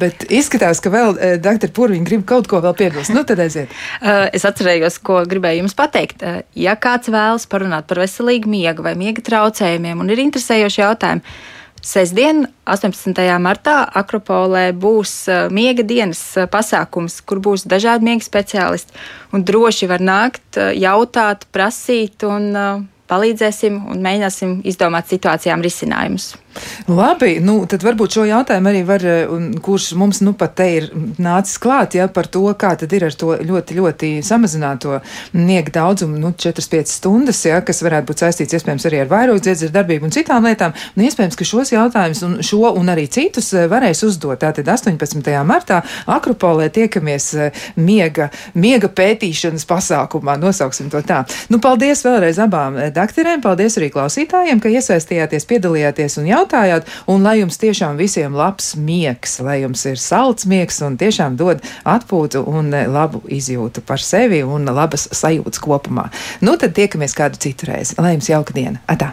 bet izskatās, ka vēl eh, doktor Purviņa grib kaut ko vēl piebilst. Nu, tad aiziet. Uh, es atcerējos, ko gribēju jums pateikt. Uh, ja kāds vēlas parunāt par veselīgu miegu vai miega traucējumiem un ir interesējoši jautājumi, Sestdien, 18. martā, Akropolē būs miega dienas pasākums, kur būs dažādi miega speciālisti. Droši var nākt, jautāt, prasīt un palīdzēsim un mēģināsim izdomāt situācijām risinājumus. Labi, nu tad varbūt šo jautājumu arī var, kurš mums nu pat te ir nācis klāt, ja par to, kā tad ir ar to ļoti, ļoti samazināto niega daudzumu, nu 4-5 stundas, ja, kas varētu būt saistīts iespējams arī ar vairodziedzes darbību un citām lietām. Nu, iespējams, ka šos jautājumus un šo un arī citus eh, varēs uzdot. Tātad 18. martā Akropolē tiekamies eh, miega, miega pētīšanas pasākumā, nosauksim to tā. Nu, paldies vēlreiz abām dakterēm, paldies arī klausītājiem, ka iesaistījāties, piedalījāties un jautājāt, un lai jums tiešām visiem labs miegs, lai jums ir salds miegs un tiešām dod atpūtu un eh, labu izjūtu par sevi un labas sajūtas kopumā. Nu, tad tiekamies kādu citu reizi. Lai jums jauka diena! Atā!